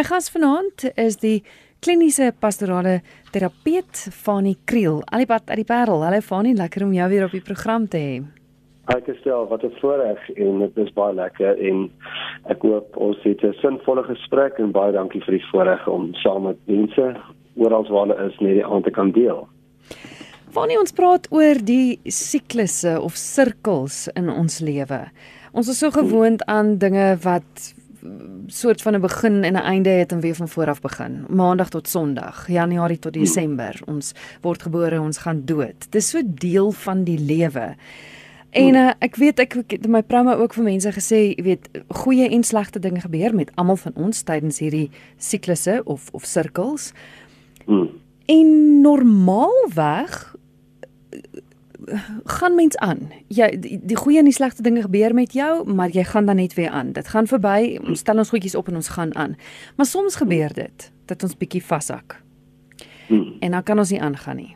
My gas vanaand is die kliniese pastorale terapeut Fanie Kriel. Alipad uit die Parel. Hallo Fanie, lekker om jou weer op die program te hê. Ek gestel wat 'n voorreg en dit is baie lekker en ek hoop ons het 'n sinvolle gesprek en baie dankie vir die voorreg om saam met mense oral waar hulle is net die aand te kan deel. Wanneer ons praat oor die siklusse of sirkels in ons lewe. Ons is so gewoond aan dinge wat soort van 'n begin en 'n einde het en weer van voor af begin. Maandag tot Sondag, Januarie tot Desember. Ons word gebore, ons gaan dood. Dis so deel van die lewe. En uh, ek weet ek het my promo ook vir mense gesê, jy weet, goeie en slegte dinge gebeur met almal van ons tydens hierdie siklusse of of sirkels. Hmm. En normaalweg gaan mens aan. Jy die, die goeie en die slegte dinge gebeur met jou, maar jy gaan dan net weer aan. Dit gaan verby, ons stel ons goedjies op en ons gaan aan. Maar soms gebeur dit dat ons bietjie vashak. Hmm. En dan kan ons nie aangaan nie.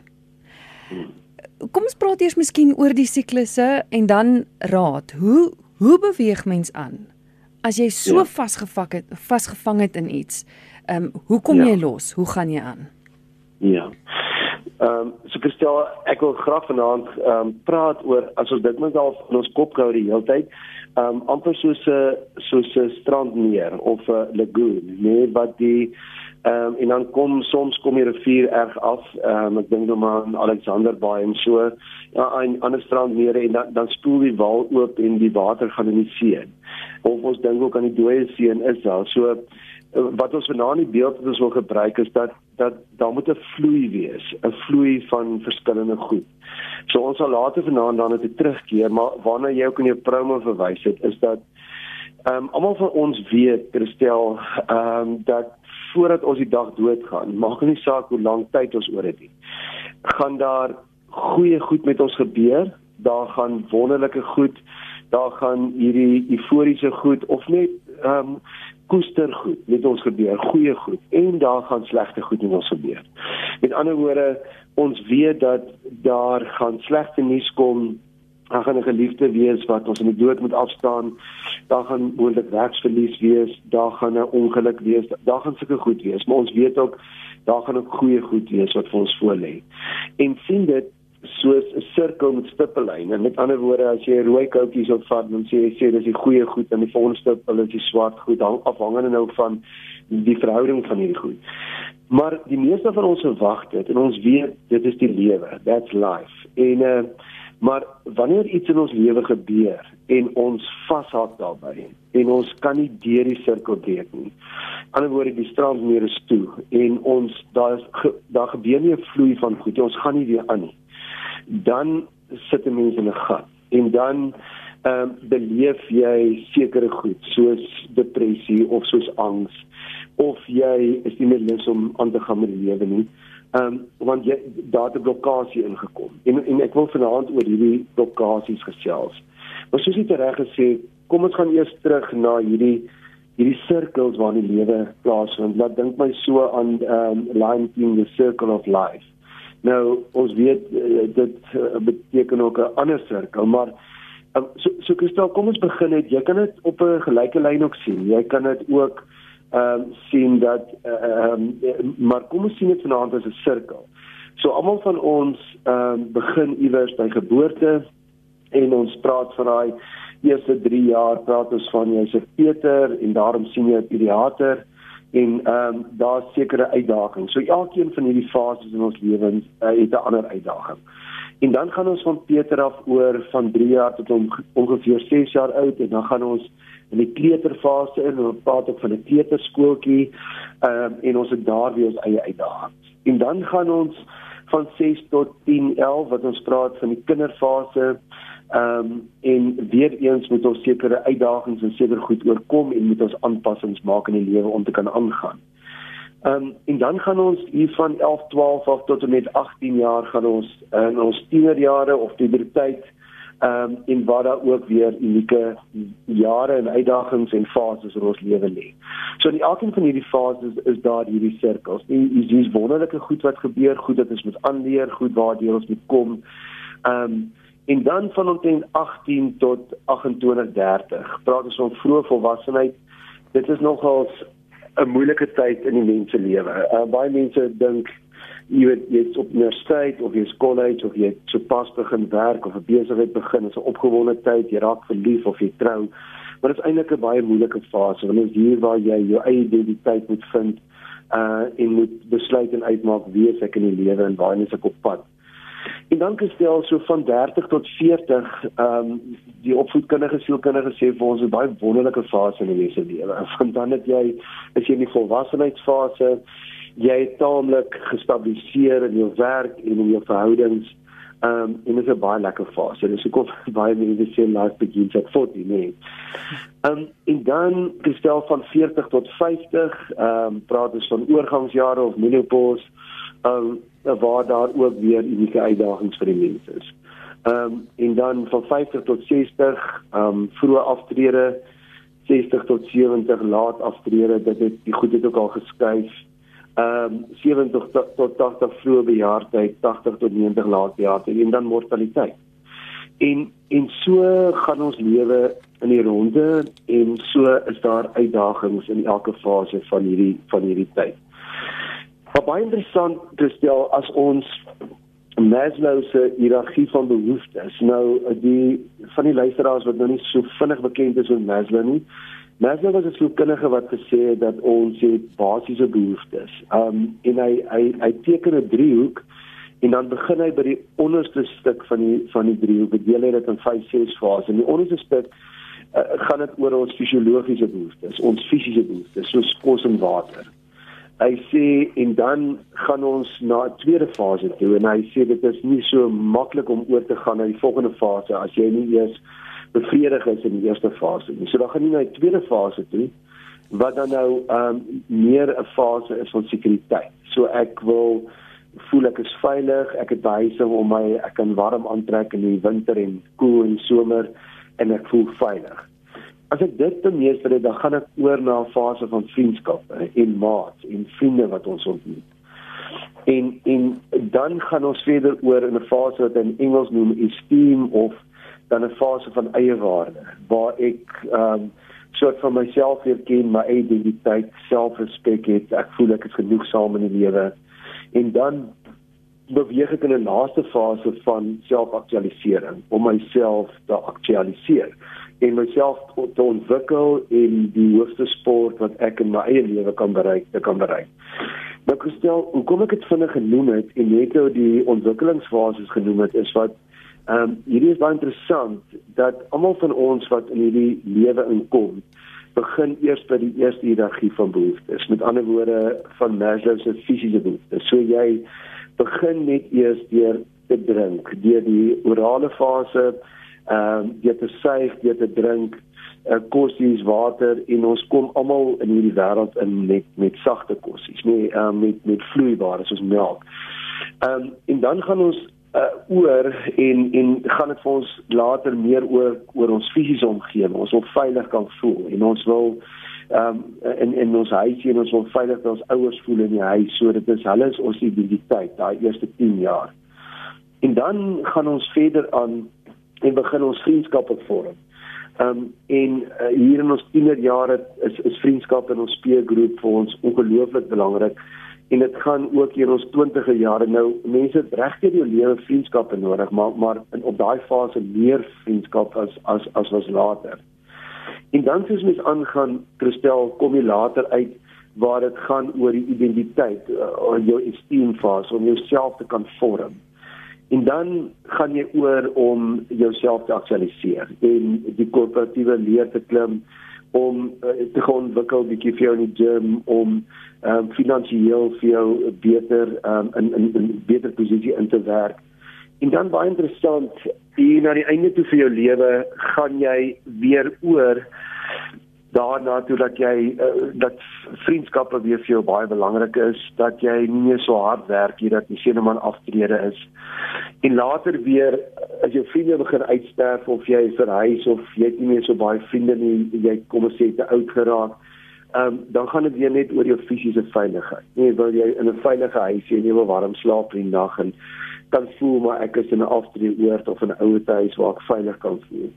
Kom ons praat eers miskien oor die siklusse en dan raad. Hoe hoe beweeg mens aan? As jy so ja. vasgevang het, vasgevang het in iets, ehm um, hoe kom ja. jy los? Hoe gaan jy aan? Ja. Ehm um, so Christel, ek wil graag vanaand ehm um, praat oor as ons dit net al in ons kop hou die hele tyd. Ehm um, amper soos 'n soos 'n strandmeer of 'n lagoon, nee, wat die ehm um, en dan kom soms kom die rivier erg af. Ehm um, ek dink nou maar aan Alexander Bay en so ja, 'n ander strandmeer en dan dan spoel die wal oop en die water gaan in die see. Of ons dink ook aan die dooie see in Israel. So wat ons vanaand die beeld wat ons wil gebruik is dat dat daar moet 'n vloei wees, 'n vloei van verskillende goed. So ons sal later vanaand dan net terugkeer, maar waarna jy ook in jou promo verwys het, is dat ehm um, almal van ons weet, Christel, ehm um, dat voordat ons die dag doodgaan, maak nie saak hoe lank tyd ons oor het nie. Gaan daar goeie goed met ons gebeur? Daar gaan wonderlike goed, daar gaan hierdie euforiese goed of net ehm um, koester goed met ons gebeur, goeie goed en daar gaan slegte goed met ons gebeur. Met ander woorde, ons weet dat daar gaan slegte nuus kom. Daar gaan 'n geliefde wees wat ons in die dood moet afstaan. Daar gaan moontlik werksverlies wees, daar gaan 'n ongeluk wees, daar gaan sulke goed wees, maar ons weet ook daar gaan ook goeie goed wees wat vir ons voorlê. En sien dit soos 'n sirkel met stippellyne. Met ander woorde, as jy rooi koutjie sou vat, dan sê jy sê dis die goeie goed en die volgende stippel is die swart goed, hang afhangende nou van die verhouding van hierdie goed. Maar die meeste van ons verwag dit en ons weet dit is die lewe. That's life. En uh maar wanneer iets in ons lewe gebeur en ons vashak daarbey en ons kan nie deur die sirkel breek nie. Aan die ander woorde die strandmeer is toe en ons daar is daar gebeur nie 'n vloei van goed. Ons gaan nie weer aan nie dan sit 'n mens in 'n gat en dan ehm um, beleef jy sekere goed soos depressie of soos angs of jy is nie meer lus om aan te gaan met die lewe nie. Ehm um, want jy daar het 'n blokkade ingekom. En en ek wil vanaand oor hierdie blokkades gesels. Maar soos jy reg gesê, kom ons gaan eers terug na hierdie hierdie sirkels waarin die lewe plaasvind. Laat dink my so aan ehm um, Lion King the Circle of Life. Nou ons weet uh, dit uh, beteken ook 'n ander sirkel, maar um, so so Kristal, kom ons begin net. Jy kan dit op 'n gelyke lyn ook sien. Jy kan dit ook ehm um, sien dat ehm um, maar kom ons sien dit vanaand as 'n sirkel. So almal van ons ehm um, begin iewers by geboorte en ons praat van daai eerste 3 jaar praat ons van jy's 'n Peter en daarom sien jy 'n pediater en ehm um, daar's sekere uitdagings. So elkeen van hierdie fases in ons lewens uh, het 'n ander uitdaging. En dan gaan ons van Peter af oor van 3 jaar tot om, ongeveer 6 jaar oud en dan gaan ons in die kleuterfase in ons praat ook van 'n kleuterskooltjie ehm um, en ons het daar weer ons eie uitdagings. En dan gaan ons van 6 tot 10, 11 wat ons praat van die kinderfase Ehm um, en weer eens moet ons sekere uitdagings en seker goed oorkom en moet ons aanpassings maak in die lewe om te kan aangaan. Ehm um, en dan gaan ons hier van 11, 12 af tot en met 18 jaar gaan ons in ons tienerjare of puberteit ehm um, en waar daar ook weer unieke jare en uitdagings en fases in ons lewe lê. So in elkeen van hierdie fases is daar hierdie sirkels. En dis wonderlike goed wat gebeur, goed dat ons moet aanleer, goed waartoe ons moet kom. Ehm um, En dan van omtrent 18 tot 28 30 praat ons van vroeë volwassenheid. Dit is nogals 'n moeilike tyd in die mens se lewe. Uh, baie mense dink jy weet jy's op universiteit of jy's college of jy het sopas begin werk of 'n besigheid begin, is 'n opgewonde tyd, jy raak verlief of jy trou. Maar dit is eintlik 'n baie moeilike fase want dit is hier waar jy jou eie identiteit moet vind uh en moet besluit en uitmaak wie ek in die lewe en waar is ek op pad. En dan gestel so van 30 tot 40, ehm um, die opvoedkundige sielkundige sê vir ons 'n baie wonderlike fase in die mens se lewe. Van dan het jy as jy in die volwassenheidsfase, jy taamlik gestabiliseer in jou werk en in jou verhoudings. Ehm um, en dit is 'n baie lekker fase. Dis hoekom baie mense sê life begins at 40, nee. Ehm um, en dan gestel van 40 tot 50, ehm um, praat ons van oorgangsjare of menopause. Ehm um, waar daar ook weer unieke uitdagings vir die mense is. Ehm um, en dan van 50 tot 60, ehm um, vroeë aftrede, 60 tot 70 laat aftrede, dit het die goed het ook al geskuif. Ehm um, 70 tot 80 vroeë bejaardheid, 80 tot 90 laat bejaardheid en dan mortaliteit. En en so gaan ons lewe in die ronde en so is daar uitdagings in elke fase van hierdie van hierdie tyd. Maar baie interessant te stel as ons Maslow se hiërargie van behoeftes. Nou die van die luisteraars wat nou nie so vinnig bekend is met Maslow nie. Maslow was 'n sielkundige wat gesê het dat ons het basiese behoeftes. Um en hy hy hy teken 'n driehoek en dan begin hy by die onderste stuk van die van die driehoek. Hy deel dit in 5 6 fases. In die onderste stuk uh, gaan dit oor ons fisiologiese behoeftes, ons fisiese behoeftes, soos kos en water hy sê en dan gaan ons na 'n tweede fase toe en hy sê dit is nie so maklik om oor te gaan na die volgende fase as jy nie eers bevredig is in die eerste fase nie. So dan gaan jy na die tweede fase toe wat dan nou ehm um, meer 'n fase is van sekuriteit. So ek wil voel ek is veilig, ek het behuising om my, ek kan warm aantrek in die winter en koel in die somer en ek voel veilig as ek dit bemeester het, dan gaan ek oor na 'n fase van vriendskap en maat en vriende wat ons ontmoet. En en dan gaan ons verder oor in 'n fase wat in Engels noem esteem of dan 'n fase van eie waarde waar ek ehm um, soort van myself weer ken, my identiteit, selfrespek het, ek voel ek is genoegsaam in die lewe. En dan beweeg ek in 'n laaste fase van selfaktualisering om myself te aktualiseer en myself te ontwikkel en die hoogste sport wat ek in my eie lewe kan bereik, te kan bereik. Nou gestel, hoekom ek dit vinnig genoem het en net nou die ontwikkelingsfases genoem het is wat ehm um, hierdie is baie interessant dat almal van ons wat in hierdie lewe inkom begin eers by die eerste hiërargie van behoeftes. Met ander woorde van Maslow se fisiese behoeftes. So jy begin net eers deur te drink, deur die orale fase ehm um, deur te suig, deur te drink, uh, kossies, water en ons kom almal in hierdie wêreld in met met sagte kossies, nee, ehm um, met met vloeibare soos melk. Ehm um, en dan gaan ons uh, oor en en gaan dit vir ons later meer oor oor ons fisiese omgewing, ons wil veilig kan voel en ons wil ehm um, in in ons huisie en ons wil veilig dat ons ouers voel in die huis, so dit is hulle is ons identiteit daai eerste 10 jaar. En dan gaan ons verder aan en begin ons vriendskappe vorm. Ehm um, en uh, hier in ons tienerjare is is vriendskap in ons speelgroep vir ons ongelooflik belangrik en dit gaan ook in ons 20e jare nou mense regtig jou lewe vriendskappe nodig maar maar in op daai fase meer vriendskap as as as was later. En dan soos mens aangaan Christel kom jy later uit waar dit gaan oor die identiteit, uh, jou esteem fase om jouself te kan vorm. En dan gaan jy oor om jouself te aktualiseer en die korporatiewe leer te klim om uh, te gaan ontwikkel bietjie vir jou in die gym om um, finansiëel vir jou beter um, in, in in beter posisie in te werk. En dan baie interessant, hier na die einde toe vir jou lewe gaan jy weer oor daarna toe dat jy uh, dat vriendskappe weer vir jou baie belangrik is, dat jy nie meer so hard werk hier dat jy sien 'n man aftrede is. En later weer as jou vriende begin uitsterf of jy verhuis of jy het nie meer so baie vriende nie, jy kom ons sê te oud geraak. Ehm um, dan gaan dit weer net oor jou fisiese veiligheid. Nee, wil jy in 'n veilige huis hê en jy wil warm slaap in die nag en kan voel maar ek is in 'n aftreeoord of in 'n ouer huis waar ek veilig kan voel.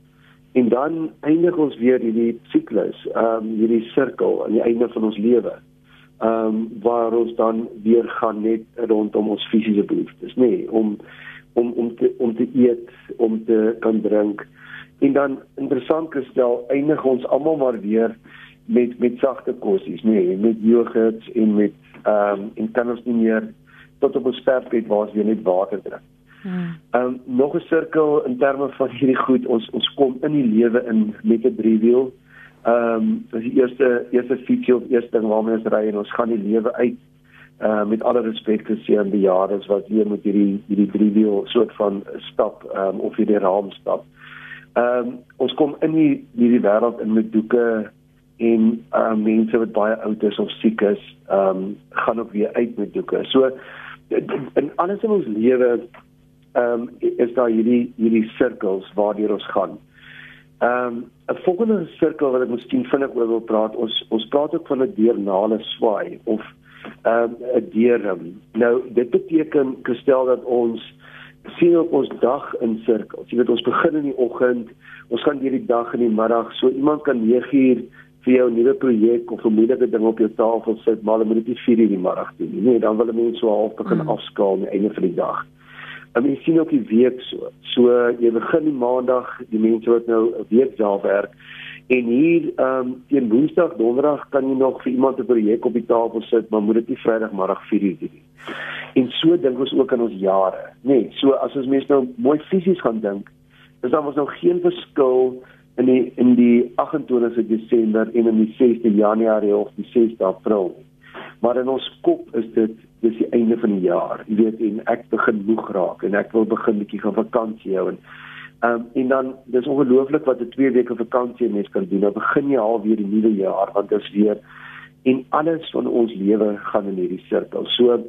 En dan eindig ons weer hierdie siklus, ehm um, hierdie sirkel aan die einde van ons lewe. ehm um, waar ons dan weer gaan net rondom ons fisiese behoeftes, nê, nee, om om om te om te eet, om te kan drink. En dan interessant gestel, eindig ons almal maar weer met met sagte kossies, nê, nee, met jogurts en met ehm um, en kan ons nie meer tot op ons sterfbed waar ons weer net water drink. Hmm. Ehm um, nog 'n sirkel in terme van hierdie goed, ons ons kom in die lewe in met 'n driewiel. Ehm um, die eerste eerste feature of eerste ding waarmee ons ry en ons gaan die lewe uit uh met alle respek te sien aan die jare wat hier met hierdie hierdie driewiel soort van stap ehm um, of hierdie raam stap. Ehm um, ons kom in die hierdie wêreld in met doeke en ehm um, mense wat baie oud is of siek is, ehm um, gaan ook weer uit met doeke. So in alles in ons lewe ehm um, is daar hierdie hierdie sirkels waardeur ons gaan. Ehm um, 'n volgende sirkel wat ek miskien vinnig oor wil praat, ons ons praat ook van 'n deernale swaai of ehm um, 'n deurm. Nou dit beteken gestel dat ons sien op ons dag in sirkels. Jy weet ons begin in die oggend, ons gaan deur die dag en die middag. So iemand kan 9uur vir jou 'n nuwe projek of 'n moeilike ding op jou tafel sit, maar hulle moet dit nie 4uur in die middag doen nie. Nee, dan wil mense so half begin mm. afskaal aan die einde van die dag. En jy sien ook die week so. So jy begin die maandag, die mense wat nou 'n week daar werk en hier ehm um, teen Woensdag, Donderdag kan jy nog vir iemand 'n projek op die tafel sit, maar moet dit nie Vrydagmiddag 4uur doen nie. En so dink ons ook aan ons jare, nê. Nee, so as ons mense nou mooi fisies gaan dink, is daar mos nou geen verskil in die in die 28 Desember en in die 6de Januarie of die 6de April. Maar in ons kop is dit dis die einde van die jaar. Jy weet en ek begin moeg raak en ek wil begin 'n bietjie gaan vakansie hou en um, en dan dis ongelooflik wat 'n 2 weke vakansie mens kan doen. Nou begin jy al weer die nuwe jaar want dit is weer en alles van ons lewe gaan in hierdie sirkel. So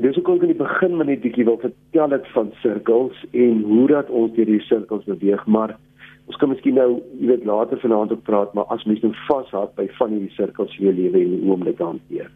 dis ook in die begin net bietjie wil vertel ek van sirkels en hoe dat ons deur die sirkels beweeg, maar ons kan miskien nou, jy weet, later vanaand ook praat, maar as mens nou vashou by van hierdie sirkels in jou lewe en dit te hanteer.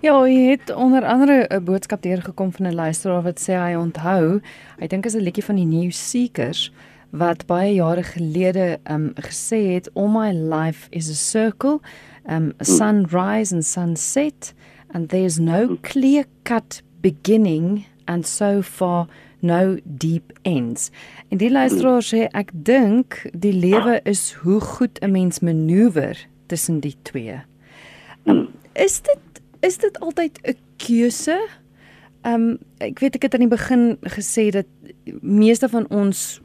Ja, hy het onder andere 'n boodskap deurgekom van 'n luisteraar wat sê hy onthou, hy dink is 'n liedjie van die New Seekers wat baie jare gelede um gesê het all my life is a circle um sunrise and sunset and there's no clear cut beginning and so far no deep ends. En die luisteraar sê ek dink die lewe is hoe goed 'n mens manoeuvreer tussen die twee. Um, is dit is dit altyd 'n keuse? Ehm um, ek weet ek het aan die begin gesê dat meeste van ons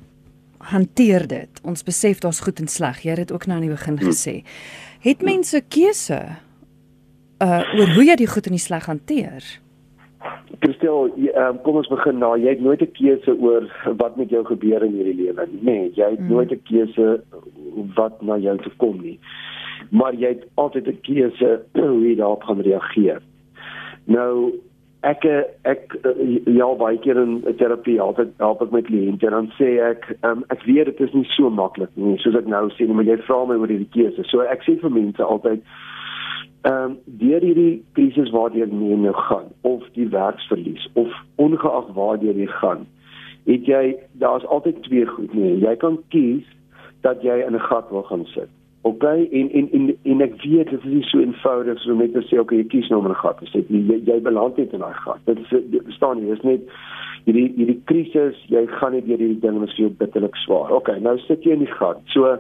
hanteer dit. Ons besef daar's goed en sleg. Jy het dit ook nou aan die begin hm. gesê. Het mense keuse uh oor hoe jy die goed en die sleg hanteer? Kristel, um, kom ons begin nou. Jy het nooit 'n keuse oor wat met jou gebeur in hierdie lewe nie. Nee, jy het hmm. nooit 'n keuse wat na jou toe kom nie maar jy het altyd 'n keuse hoe jy daarop gaan reageer. Nou ek ek ja baie keer in terapie altyd help ek met kliënte en dan sê ek um, ek weet dit is nie so maklik nie soos ek nou sê maar jy vra my oor hierdie keuse. So ek sê vir mense altyd ehm um, deur hierdie krisis waardeur jy nou gaan of die werksverlies of ongeag waardeur jy gaan het jy daar's altyd twee goed nie. Jy kan kies dat jy in 'n gat wil gaan sit OK en en en en ek weet dit is nie so eenvoudig so net te sê OK jy kies nou 'n gat. Jy jy, jy beland net in daai gat. Dit is dit staan nie, dis net hierdie hierdie krisis, jy gaan net deur hierdie ding wat vir jou bitterlik swaar. OK, nou sit jy in die gat. So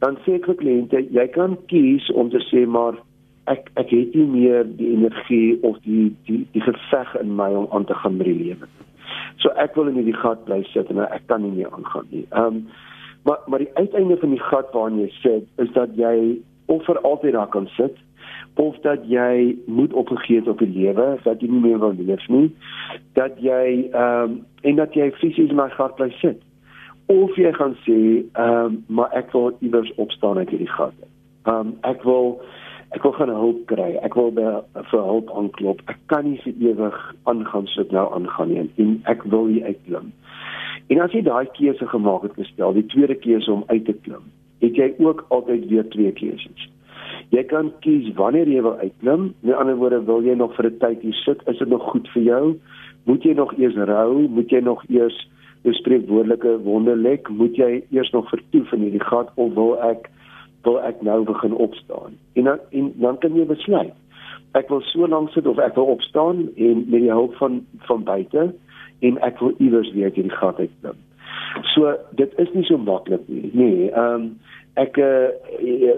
dan sê ek vir kliënte, jy kan kies om te sê maar ek ek het nie meer die energie of die die die geveg in my om aan te gaan met die lewe. So ek wil in hierdie gat bly sit en ek kan nie meer aangaan nie. Ehm um, Maar maar die uiteinde van die gat waarin jy sit is dat jy of vir altyd daar kan sit of dat jy moet opgegee het op die lewe dat jy nie meer wil leef nie dat jy ehm um, en dat jy fisies in my gat bly sit of jy gaan sê ehm um, maar ek wil iewers opstaan uit hierdie gat. Ehm um, ek wil ek wil gaan hulp kry. Ek wil by vir hulp aanklop. Ek kan nie vir ewig aangaan soos nou aangaan nie en ek wil hier uitklim. En as jy daai keuse gemaak het gestel, die tweede keuse om uit te klim, het jy ook altyd weer twee keuses. Jy kan kies wanneer jy wil uitklim. Met ander woorde, wil jy nog vir 'n tyd hier sit? Is dit nog goed vir jou? Moet jy nog eers rou? Moet jy nog eers jou spreekwoordelike wonde lek? Moet jy eers nog vertoef in hierdie gat of wil ek wil ek nou begin opstaan? En dan en dan kan jy besluit. ek wil so lank sit of ek wil opstaan en met die hulp van van buite en ek wil iewers weer uit hierdie gat uitklim. So dit is nie so maklik nie. Nee, ehm um, ek uh,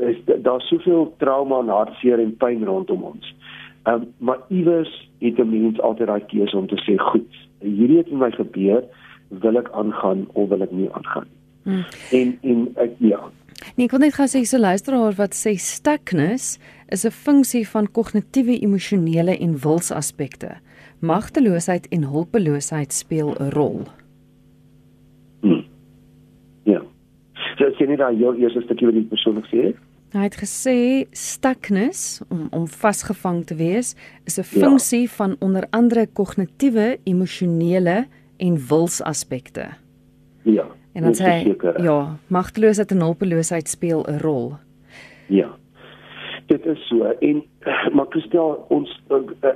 is daar's soveel trauma en hartseer en pyn rondom ons. Ehm um, maar iewers het 'n mens altyd daai keuse om te sê goed, hierdie het met my gebeur, wil ek aangaan of wil ek nie aangaan nie. Hmm. En en ek ja. Nee, ek wil net gou sê so luisteraar wat sê stuckness is 'n funksie van kognitiewe, emosionele en wilsaspekte. Magteloosheid en hulpeloosheid speel 'n rol. Hmm. Ja. So sien jy daai jou eerste stukkie wat die persoon gesê het? Hy het gesê stuckness om om vasgevang te wees is 'n ja. funksie ja. van onder andere kognitiewe, emosionele en wilsaspekte. Ja. En dan sê ja, magteloosheid en hulpeloosheid speel 'n rol. Ja. Dit is so en maar Christel ons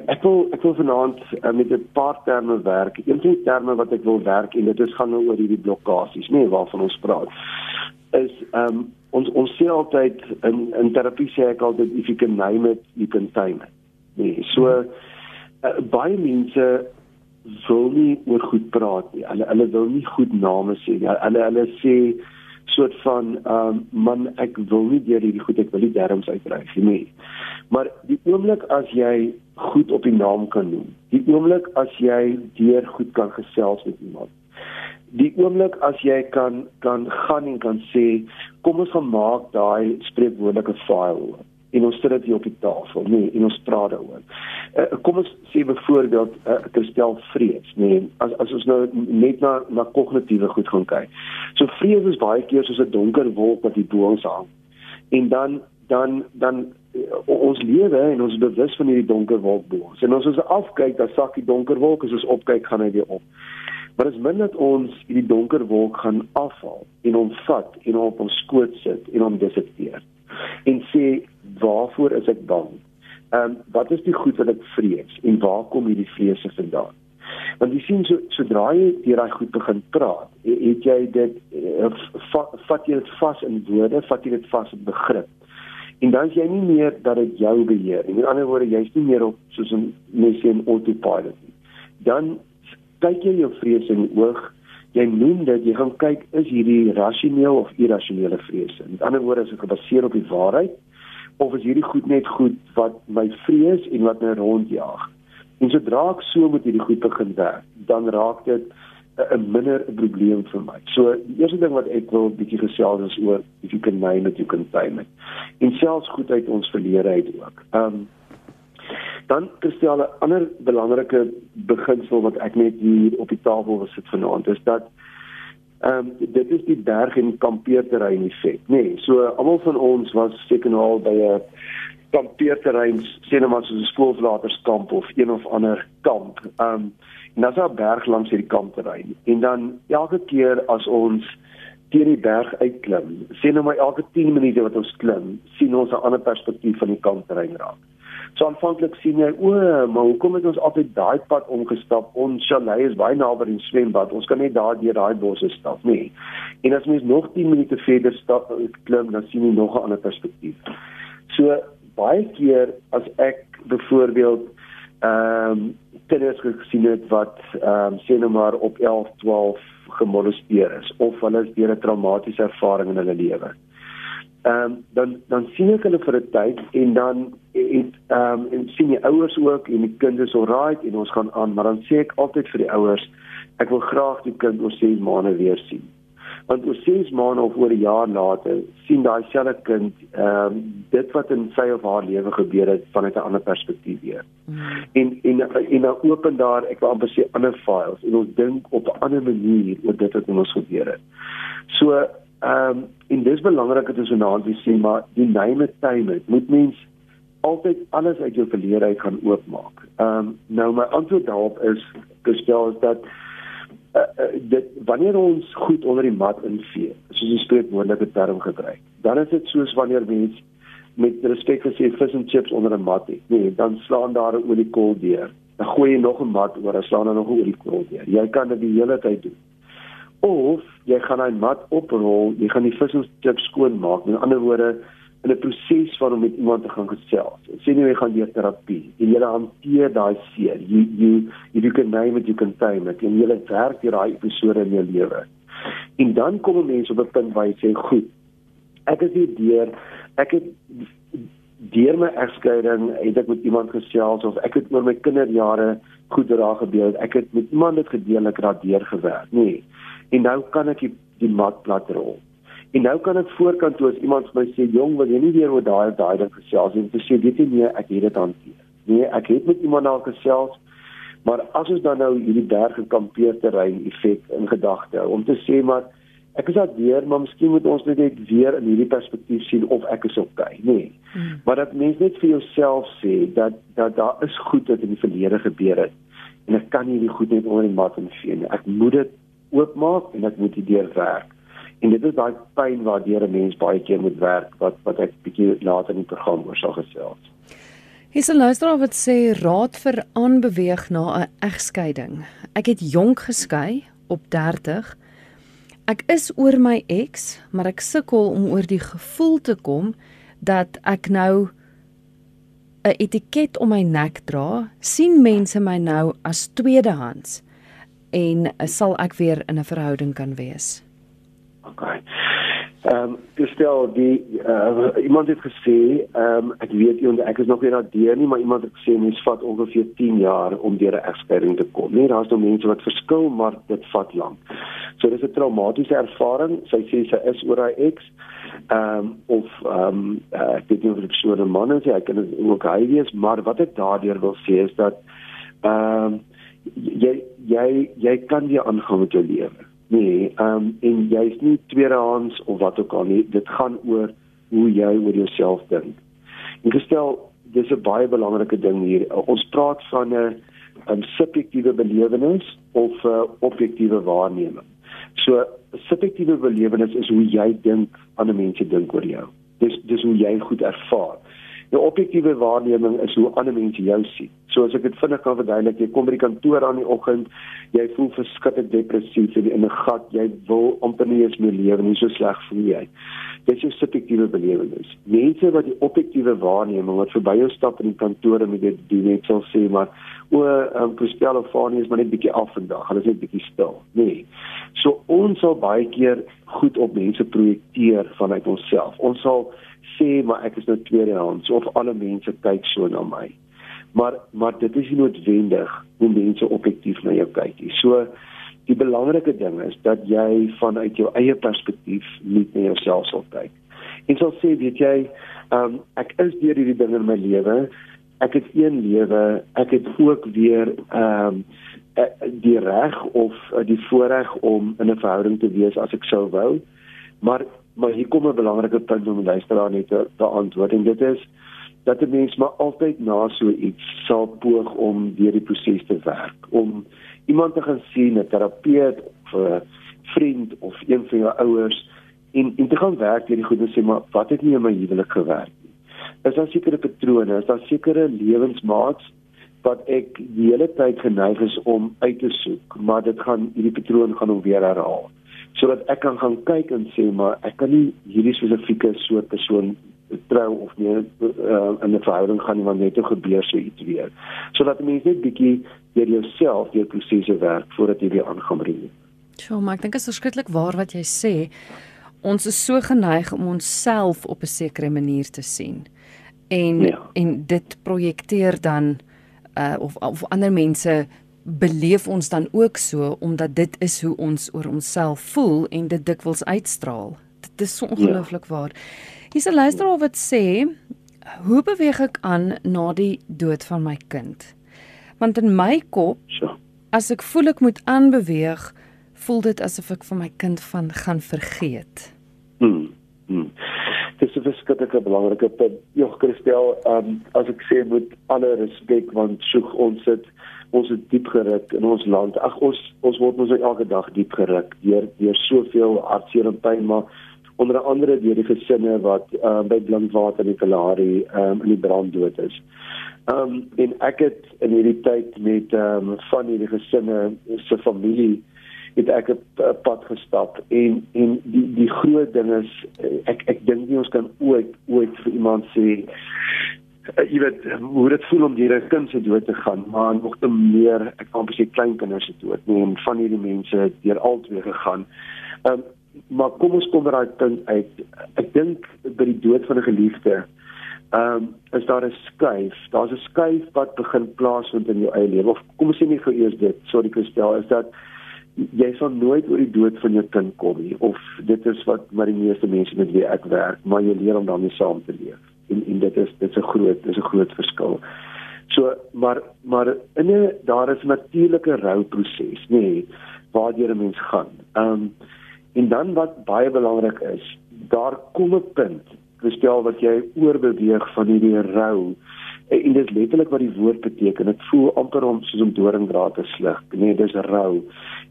ek wil ek wil vanaand uh, met 'n paar terme werk. Een van die terme wat ek wil werk en dit is gaan nou oor hierdie blokkades, nê, nee, waarvan ons praat. Is ehm um, ons ons sê altyd in in terapie sê ek altyd if you can name it you can tame it. Nee, so uh, baie mense wil nie oor goed praat nie. Hulle hulle wil nie goed name sê nie. Hulle hulle sê soort van ehm um, man ek wil nie deur hierdie goed ek wil nie derms uitdryf nie. Maar die oomblik as jy goed op die naam kan noem, die oomblik as jy deur goed kan gesels met iemand die oomblik as jy kan kan gaan en kan sê kom ons gaan maak daai spreekwoordelike file en ons sit dit hier op die tafel nee en ons praat daaroor. Uh, kom ons sê byvoorbeeld uh, eh, terstel vrees nee as as ons nou net na na kognitiewe goed gaan kyk. So vrees is baie keer soos 'n donker wolk wat hier bo ons hang. En dan dan dan uh, ons lewe en ons bewus van hierdie donker wolk bo ons. En ons as afkyk, dan sak die donker wolk as ons opkyk gaan hy weer op. Maar as min dat ons hierdie donker wolk gaan afhaal en hom vat en hom op ons skoot sit en hom dissekteer en sê waarvoor is ek bang? Ehm um, wat is die goed wat ek vrees en waar kom hierdie vrese vandaan? Want jy sien so sodra jy deur daai goed begin praat, het jy dit eh, vat, vat jy dit vas in woorde, vat jy dit vas in begrip. En dan is jy nie meer dat dit jou beheer nie. Met ander woorde, jy's nie meer op soos 'n mens sê 'n autopilot nie. Dan kyk jy jou vrese in die oog, jy noem dit, jy gaan kyk is hierdie rasioneel of irrasionele vrese. Met ander woorde is dit gebaseer op die waarheid of is hierdie goed net goed wat my vrees en wat my rondjaag. En sodra ek so met hierdie goed begin werk, dan raak dit 'n minder 'n probleem vir my. So die eerste ding wat ek wil bietjie gesels is oor if you can name it you can tame it. En selfs goed uit ons verlede uit ook. Um Dan Christiane, 'n ander belangrike beginsel wat ek net hier op die tafel wil sit vanaand is dat ehm um, dit is die berg en kampeerterrein effek, nê. Nee, so almal van ons was seker nou by 'n kampeerterrein, sien nou maar soos 'n skoolverlaterskamp of een of ander kamp. Ehm um, en daar's 'n berg langs hierdie kampterrein. En dan elke keer as ons teen die berg uitklim, sien nou maar elke 10 minute wat ons klim, sien ons 'n ander perspektief van die kampterrein raak. So aanvanklik sien jy, o, maar hoekom het ons altyd daai pad omgestap? Ons chalet is baie naby die swembad. Ons kan net daar deur daai bosse stap, nee. En as mens nog 10 minute verder stap, klim, dan sien jy nog 'n ander perspektief. So baie keer as ek byvoorbeeld ehm um, kinders gesien het wat ehm um, sê nou maar op 11, 12 gemolesteer is of hulle is deur 'n traumatiese ervaring in hulle lewe ehm um, dan dan sien ek hulle vir 'n tyd en dan het ehm um, en sien die ouers ook en die kind is alright en ons gaan aan maar dan sê ek altyd vir die ouers ek wil graag die kind oor 6 maande weer sien want oor 6 maande of oor 'n jaar later sien daai selfe kind ehm um, dit wat in sy of haar lewe gebeur het vanuit 'n ander perspektief weer. Hmm. En en en dan open daar ek wil amper sê ander files en ons dink op 'n ander manier oor dit wat in ons gebeur het. So Ehm um, en dis belangrik dat ons vanaand sê maar die name time moet mens altyd alles uit jou verlede uit gaan oopmaak. Ehm um, nou my antwoord daarop is gestel is dat uh, uh, dit wanneer ons goed onder die mat invee, soos die spreekwoordelike term gebruik, dan is dit soos wanneer mens met respek gesê vis en chips onder 'n mat het. Nee, dan slaan daar 'n oliekol deur. Dan gooi jy nog 'n mat oor, dan slaan daar nog 'n oliekol deur. Jy kan dit die hele tyd doen of jy gaan daai mat oprol, jy gaan die vis en chips skoon maak. Met ander woorde, in 'n proses van om met iemand te gaan gesels. Sê nie jy gaan deur terapie en jy hanteer daai seer. You you you can name it, you can time it. En jy werk deur daai episode in jou lewe. En dan kom mense op 'n punt waar jy sê, "Goed, ek is hier deur. Ek het deur my egskeiding het ek met iemand gesels of ek het oor my kinderjare goed daar gebeur. Ek het met iemand dit gedeel, ek het daardeur gewerk. Nee. En nou kan ek die, die mat plat rol. En nou kan ek voorkant toe as iemand vir my sê, "Jong, wil jy nie weer oor daai daai ding gesels nie?" Ek sê, "Weet jy nie, ek het dit hanteer." Nee, ek het met iemand al gesels, maar as ons dan nou hierdie berg gekampeerterrein effek in gedagte hou om te sê maar ek is daardeur, maar miskien moet ons net weer in hierdie perspektief sien of ek is okay, nê. Nee. Hmm. Maar dat mens net vir jouself sê dat dat daar is goed wat in die verlede gebeur het en ek kan nie die goed net onder die mat vee nie. Ek moet dit oopmaak en ek moet dit deurwerk. En dit is daai pyn waardeur 'n mens baie keer moet werk wat wat ek bietjie later in die program oor sal gesels. Hier's 'n luisteraar wat sê raad vir aanbeweeg na 'n egskeiding. Ek het jonk geskei op 30. Ek is oor my ex, maar ek sukkel om oor die gevoel te kom dat ek nou 'n etiket om my nek dra. sien mense my nou as tweedehands en sal ek weer in 'n verhouding kan wees? Okay. Ehm um, gestel die uh, iemand het gesê, ehm um, ek weet nie ek is nog nie daardeur nie, maar iemand het gesê mens vat ongeveer 10 jaar om deur 'n egskeiding te kom. Nee, daar's nog mense wat verskil, maar dit vat lank. So dis 'n traumatiese ervaring. Sy sê sy is oor haar ex. Ehm um, of ehm um, uh, ek weet nie of dit so 'n man is, hy kan ook hy wees, maar wat ek daardeur wil sê is dat ehm um, jy jy jy kan weer aangaan met jou lewe. Nee, ehm um, en jy's nie tweedehands of wat ook al nie. Dit gaan oor hoe jy oor jouself dink. En gestel, dis 'n baie belangrike ding hier. Ons praat van 'n 'n subjektiewe belewenis of 'n objektiewe waarneming. So, subjektiewe belewenis is hoe jy dink ander mense dink oor jou. Dis dis hoe jy goed ervaar. Jou objektiewe waarneming is hoe ander mense jou sien. So as ek dit vinnig kan verduidelik, jy kom by die kantoor aan die oggend, jy voel verskriklik depressief in 'n gat, jy wil amper nie eens meer lewe nie, so sleg voel jy. Dit is jou subjektiewe belewenis. Mense wat die objektiewe waarneming wat verby jou stap in die kantoor en dit doen net sal sê maar o, ehm um, Christel of Fanie is maar net bietjie af vandag. Hulle is net bietjie stil. Nee. So ons sal baie keer goed op mense projekteer vanuit onsself. Ons sal sê maar ek is nou tweedehands of alle mense kyk so na my. Maar maar dit is nie noodwendig hoe mense objektief na jou kyk nie. So die belangrike ding is dat jy vanuit jou eie perspektief net na jouself sal kyk. En sal sê, weet jy, um, ek is deur hierdie dinge in my lewe. Ek het een lewe, ek het ook weer ehm um, die reg of uh, die voorreg om in 'n verhouding te wees as ek sou wou. Maar maar hier kom 'n belangrike punt om luisteraar net te, te antwoord en dit is dat 'n mens maar altyd na so iets sal poog om deur die proses te werk. Om iemand te gaan sien 'n terapeut of 'n vriend of een van jou ouers en en te gaan werk deur die goed en sê maar wat het nie in my huwelik gewerk nie? Is daar sekere patrone is daar sekere lewensmaats wat ek die hele tyd geneig is om uit te soek maar dit gaan hierdie patroon gaan hom weer herhaal sodat ek kan gaan kyk en sê maar ek kan nie hierdie spesifieke soort persoon trou of nie uh, in 'n verhouding gaan nie want net hoe gebeur so iets weer. Sodat mense net bietjie deur jouself deur prosesse werk voordat jy weer aangaan met dit. Ja, maar ek dink dit is verskriklik waar wat jy sê. Ons is so geneig om onsself op 'n sekere manier te sien. En ja. en dit projekteer dan uh of of ander mense beleef ons dan ook so omdat dit is hoe ons oor onsself voel en dit dikwels uitstraal. Dit is so ongelooflik ja. waar. Hier's 'n luisteraar wat sê, "Hoe beweeg ek aan na die dood van my kind?" Want in my kop, as ek voel ek moet aanbeweeg, voel dit asof ek van my kind van gaan vergeet. Hmm. hmm. Dit is 'n verskriklike belangrike punt. Jogg Christel, um, as ek sê met alle respek want soek ons dit ons het diep geruk in ons land. Ag ons ons word ons elke dag diep geruk deur deur soveel hartseer en pyn maar onder andere deur die gesinne wat uh, by Blinkwater in Kalahari um, in die brand dood is. Ehm um, en ek het in hierdie tyd met ehm um, van hierdie gesinne se familie het ek 'n pad gestap en en die die groot ding is ek ek dink nie ons kan ooit ooit vir iemand sê uh, jy weet hoe dit voel om 'n kind se dood te gaan, maar nog te meer ek kan presies klein kinders se dood. Nee, en van hierdie mense het deur al twee gegaan. Ehm um, maar kom ons kom by daai punt uit. Ek dink by die dood van 'n geliefde ehm um, is daar 'n skuif. Daar's 'n skuif wat begin plaasvind in jou eie lewe. Of kom ons sê nie vir eers dit, sorry Christel, is dat jy sal nooit oor die dood van jou kind kom nie of dit is wat maar die meeste mense met wie ek werk, maar jy leer om daarmee saam te leef en en dit is dit is 'n groot dis 'n groot verskil. So maar maar in 'n daar is 'n natuurlike rouproses, nê, nee, waardeur 'n mens gaan. Ehm um, en dan wat baie belangrik is, daar kom 'n punt, gestel wat jy oorbeweeg van hierdie rou en dit is letterlik wat die woord beteken. Dit voel amper om soos om doringdraad te sluk. Nee, dis rou.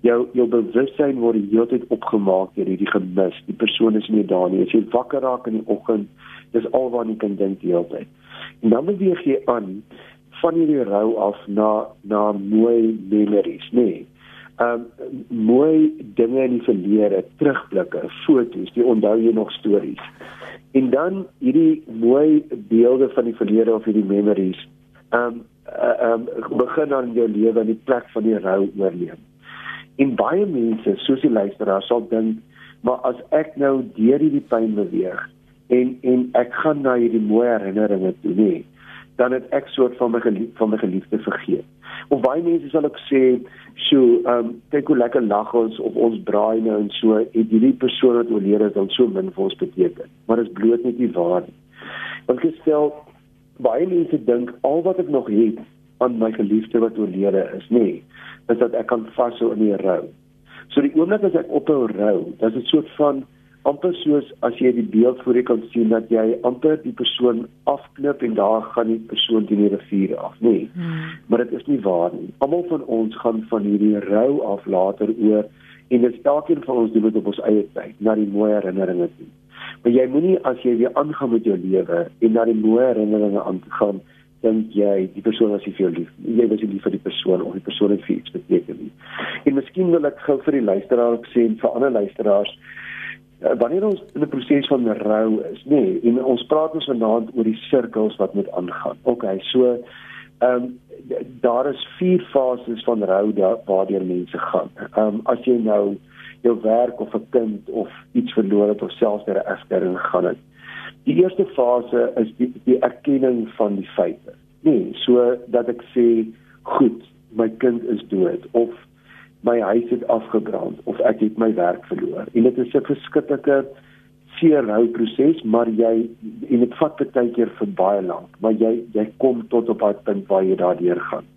Jou jou bewussyn word die hele tyd opgemaak deur hierdie gemis. Die persoon is nie daar nie. As jy wakker raak in die oggend, Dis alwaar jy kan dink die hele tyd. En dan beweeg jy aan van hierdie rou af na na mooi memories, nê. Nee. Um mooi dinge in die verlede, terugblikke, foto's, jy onthou jy nog stories. En dan hierdie mooi beelde van die verlede of hierdie memories, um uh, um begin dan jou lewe in die plek van die rou oorleef. En baie mense, soos die luisteraar, sal dink, maar as ek nou deur hierdie pyn beweeg, en en ek gaan na hierdie mooi herinneringe toe nie dan het ek soort van my gelief, van my geliefde vergeet. Of baie mense sal ook sê, "So, ehm um, kyk hoe lekker lag ons of ons braai nou en so, het hierdie persoon wat oorlede het dan so min vir ons beteken." Maar dit is bloot net nie waar nie. Want gestel baie mense dink al wat ek nog het aan my geliefde wat oorlede is, nê, nee, is dat ek kan vashou in die rou. So die oomblik as ek ophou rou, dan is dit soort van amper soos as jy die beeld voor jou kan sien dat jy amper die persoon afknip en daar gaan die persoon teen die rivier af, nê. Nee. Hmm. Maar dit is nie waar nie. Almal van ons gaan van hierdie rou af later oor en dit elkeen van ons doen dit op ons eie tyd na die mooi herinneringe toe. Maar jy moenie as jy weer aangaan met jou lewe en na die mooi herinneringe aangaan dink jy die persoon was nie vir jou lief. Jy was nie lief vir die persoon of die persoon het vir iets beteken nie. En miskien wil ek gou vir die luisteraar ook sê en vir ander luisteraars wanneer ons in 'n proses van rou is, nê, nee, en ons praat ons vanaand oor die sirkels wat moet aangaan. OK, so ehm um, daar is vier fases van rou waardeur mense gaan. Ehm um, as jy nou jou werk of 'n kind of iets verloor het of selfs deur 'n egskeiding gegaan het. Die eerste fase is die die erkenning van die feite. Nee, so dat ek sê, goed, my kind is dood of my huis het afgebrand of ek het my werk verloor. En dit is 'n verskriklike seer hou proses, maar jy en dit vat baie keer vir baie lank, maar jy jy kom tot op daai punt waar jy daardeur gaan.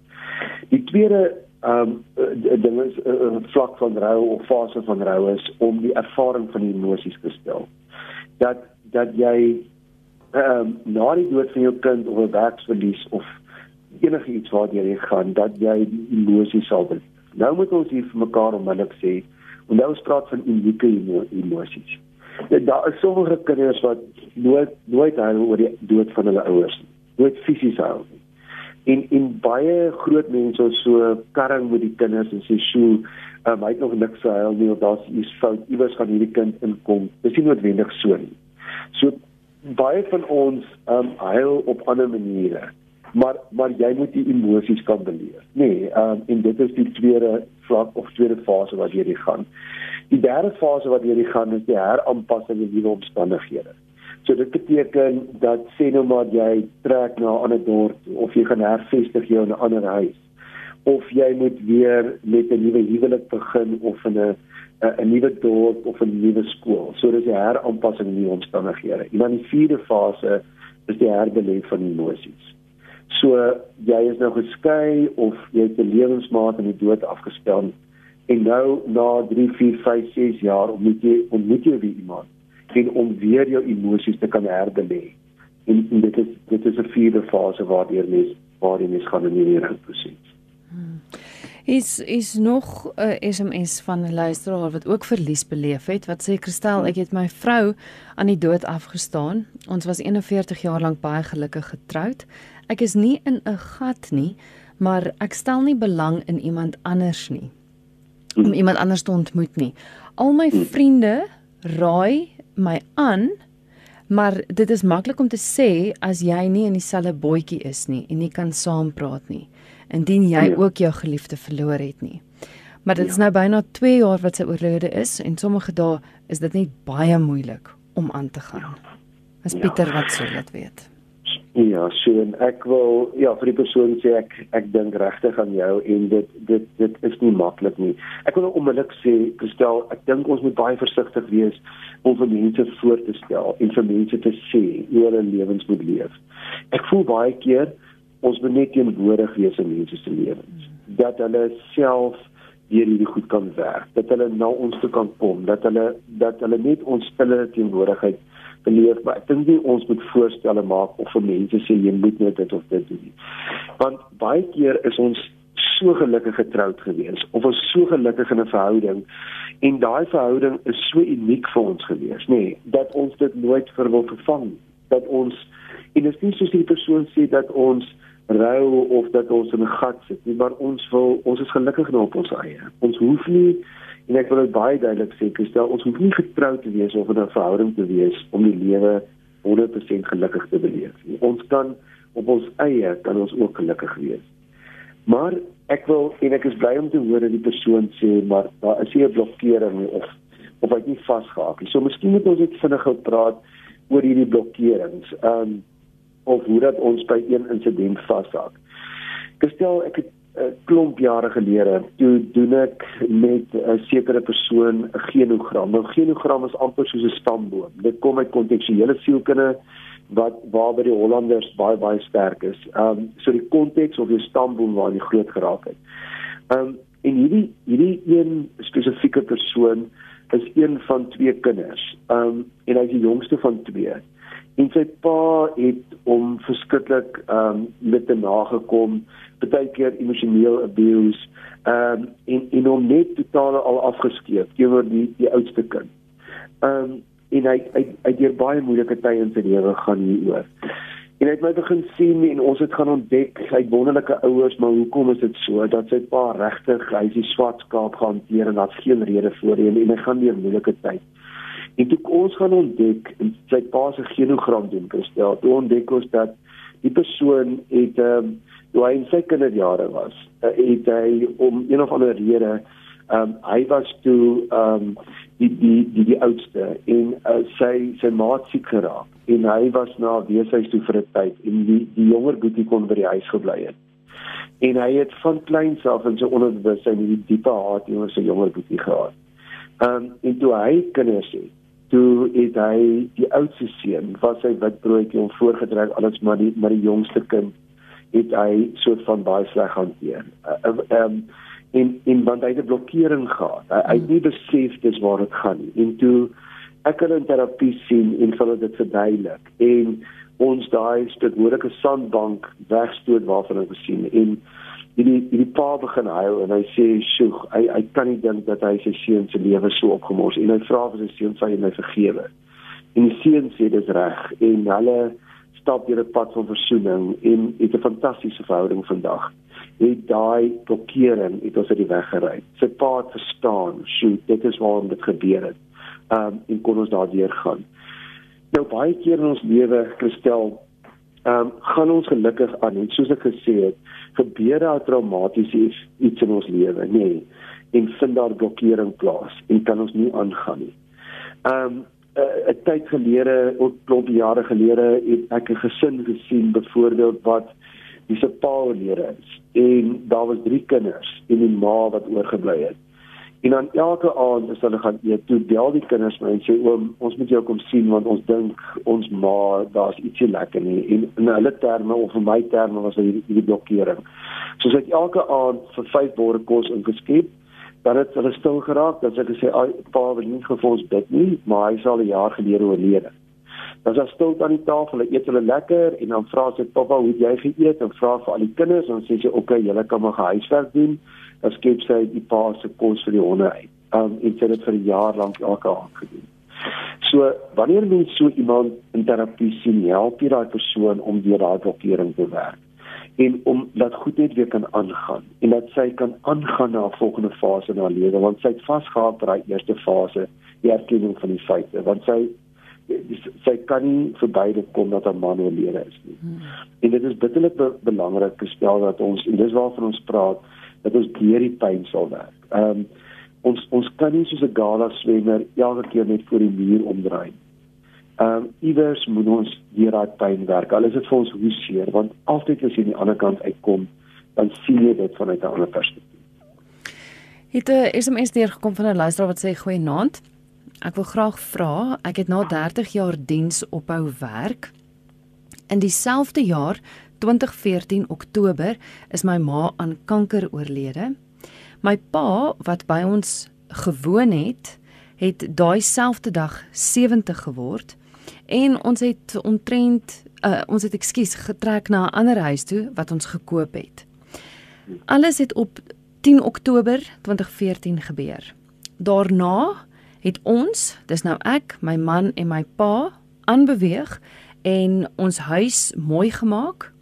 Die tweede ehm um, ding is 'n uh, vlak van rou of fase van rou is om die ervaring van die emosies te stel. Dat dat jy ehm um, na die dood van jou kind of 'n werksverlies of enigiets waartoe jy gaan, dat jy die emosies sal beleef Nou moet ons hier vir mekaar onmiddellik sê, en nou ons praat van unieke emosies. Ja, daar is sommige kinders wat nooit nooit huil oor die dood van hulle ouers nie. Nooit fisies huil nie. En en baie groot mense so karring met die kinders en sê, "Sjoe, um, hy het nog niks gehuil nie of daar's iets fout. Iewers gaan hierdie kind inkom." Dis nie noodwendig so nie. So baie van ons um huil op ander maniere maar maar jy moet die emosies kan beleef. Nee, um, en dit is die tweede vlak of tweede fase wat jy gaan. Die derde fase wat jy gaan is die heraanpassing in nuwe omstandighede. So dit beteken dat sê nou maar jy trek na 'n ander dorp of jy gaan hervestig jou in 'n ander huis of jy moet weer met 'n nuwe huwelik begin of in 'n 'n nuwe dorp of 'n nuwe skool. So dis die heraanpassing in nuwe omstandighede. En dan die vierde fase is die herbeleef van emosies. So jy is nou geskei of jy het 'n lewensmaat in die dood afgestel en nou na 3, 4, 5, 6 jaar ontmoet jy ontmoet jy weer iemand en om weer jou emosies te kan herbelê. En, en dit is dit is 'n vierde fase waardeur mens waardeur mens gaan in hierdie proses. Hmm. Is is nog 'n uh, SMS van 'n luisteraar wat ook verlies beleef het wat sê Kristel ek het my vrou aan die dood afgestaan. Ons was 41 jaar lank baie gelukkig getroud. Ek is nie in 'n gat nie, maar ek stel nie belang in iemand anders nie. om iemand anders te ontmoet nie. Al my vriende raai my aan Maar dit is maklik om te sê as jy nie in dieselfde bootjie is nie en nie kan saampraat nie. Indien jy ja. ook jou geliefde verloor het nie. Maar dit is ja. nou byna 2 jaar wat sy oorlede is en sommige dae is dit net baie moeilik om aan te gaan. As ja. Pieter wat sou dit weet. Ja, so en ek wil ja vir die persoon sê ek ek dink regtig aan jou en dit dit dit is nie maklik nie. Ek wil onmiddellik sê, gestel, ek dink ons moet baie versigtig wees om vir mense voor te stel en vir mense te sê hoe hulle lewens moet leef. Ek voel baie keer ons moet net teenwoordig wees in mense se lewens. Dat hulle self deur hierdie goed kan werk, dat hulle na ons toe kan kom, dat hulle dat hulle net ons stille teenwoordigheid beleef, maar ek dink nie ons moet voorstelle maak of vir mense sê jy moet net dit of dit doen nie. Want baie keer is ons so gelukkig getroud gewees of ons so gelukkig in 'n verhouding en daai verhouding is so uniek vir ons gewees, nê, dat ons dit nooit vir wil vervang dat ons en dit is nie soos die persoon sê dat ons rou of dat ons in 'n gat sit nie, maar ons wil ons is gelukkig nou op ons eie. Ons hoef nie En ek wil dit baie duidelik sê, stel ons hoef nie getroud te wees of in 'n verhouding te wees om die lewe 100% gelukkig te beleef nie. Ons kan op ons eie kan ons ook gelukkig wees. Maar ek wil en ek is bly om te hoor dat die persoon sê maar daar is nie 'n blokkering of of hy nie vasgehaak nie. So miskien moet ons net vinnig gou praat oor hierdie blokkerings. Ehm um, of hoe dat ons by een insident vashaak. Gestel ek het 'n klomp jare gelede toe doen ek met 'n sekere persoon 'n genogram. Nou genogram is amper soos 'n stamboom. Dit kom uit kontekstuele sielkunde wat waar by die Hollanders baie baie sterk is. Ehm um, so die konteks of die stamboom waar jy groot geraak het. Ehm um, en hierdie hierdie een spesifieke persoon is een van twee kinders. Ehm um, en hy is die jongste van twee. En sy pa het hom verskriklik ehm um, met te nagekom baie keer emosioneel abuse ehm um, en en hom net totaal al afgeskeep teenoor die die oudste kind. Ehm um, en hy hy hy deur baie moeilike tye in sy lewe gaan hieroor. En hy het my begin sien en ons het gaan ontdek het wonderlike ouers, maar hoekom is dit so dat sy pa regtig hy is die swart skaap gehanteer en daar's geen rede voor hom en hy gaan deur moeilike tyd. En toe ons gaan ontdek sy pa se genogram doen, gestel, toe ontdek ons dat die persoon het ehm um, toe hy in sy kinderjare was, uh, het hy om een of ander rede ehm um, hy was toe ehm um, die die die die oudste en uh, sy sy maat siek geraak en hy was na weeshuis toe vir 'n tyd en die die jonger boetie kon by die huis gebly het. En hy het van kleins af in sy onderbewussyn hierdie diepe haat teenoor sy jonger boetie gehad. Ehm um, en toe hy kinders het toe het hy die oudste seun wat sy witbroodjie om voorgedruk alles maar die maar die jongste kind het hy soort van baie sleg hanteer. Ehm uh, um, en en want hy het 'n blokkering gehad. Hy, hy het nie besef dis waar dit gaan nie. En toe ek het 'n terapie sien en hulle dit verduidelik en ons daai spesifieke sandbank wegstoot waarvan ek gesien en hierdie hierdie pa begin huil en hy sê sjoeg hy hy kan nie dink dat hy sy seun se lewe so opgemors en hy vra vir sy seun sy en hy vergewe. En die seun sê dis reg en hulle stap deur 'n pad van versoening en het 'n fantastiese verhouding vandag. Het daai blokkering het ons uit die weg gery. Sy pa het verstaan, "Sjoe, dit is waarom dit gebeur het." Um en kon ons daardeur gaan. Nou baie keer in ons lewe, Christel, um gaan ons gelukkig aan, net soos ek gesê het, gebeur daar traumatiese iets in ons lewe, nê? Nee, en vind daar blokkering plaas en kan ons nie aangaan nie. Um 'n tyd gelede, ook klomp jare gelede, het ek 'n gesin gesien byvoorbeeld wat die se pa oorlede is en daar was drie kinders en die ma wat oorgebly het. En dan elke aand as hulle gaan eet, toe bel die kinders my en sê oom, ons moet jou kom sien want ons dink ons ma, daar's ietsie lekker nie. En in hulle terme of in my terme was dit hierdie blokkering. So sy het elke aand vir vyf borde kos ingeskep dan het hulle stil geraak hulle sê ai pa wil nie vir ons bid nie maar hy sal 'n jaar gelede oorlede. Dan is stil aan die tafel, eet hulle lekker en dan vra sy pappa hoe jy geëet en vra vir al die kinders en sê sy oké, okay, julle kan maar huiswerk doen. Dan skep sy die pa se kos vir die honde uit. Um en sy het dit vir 'n jaar lank elke aand gedoen. So wanneer mens so iemand in terapie sien, help jy daai persoon om weer daai blokkering te werk. en om dat goed net weer kan aangaan en dat sy kan aangaan na 'n volgende fase in haar lewe want sy het vasgehard by daai eerste fase die erkenning van die feite want sy sy kan nie verby dit kom dat 'n man oorlede is nie. Hmm. En dit is bitterlik be belangrik gestel dat ons en dis waarvan ons praat dat ons deur die pyn sal werk. Ehm um, ons ons kan nie soos 'n gala swemmer elke keer net voor die muur omdraai. Ehm um, iewers moet ons deur daai pyn werk. Al is dit vir ons hoe seer want altyd as jy aan die ander kant uitkom, dan sien jy dit vanuit 'n ander perspektief. Het 'n SMS deur gekom van 'n luisteraar wat sê goeie naand. Ek wil graag vra, ek het na 30 jaar diens ophou werk. In dieselfde jaar 2014 Oktober is my ma aan kanker oorlede. My pa wat by ons gewoon het, het daai selfde dag 70 geword en ons het ontrent uh, ons het ekskuus getrek na 'n ander huis toe wat ons gekoop het. Alles het op 10 Oktober 2014 gebeur. Daarna het ons, dis nou ek, my man en my pa aanbeweeg en ons huis mooi gemaak.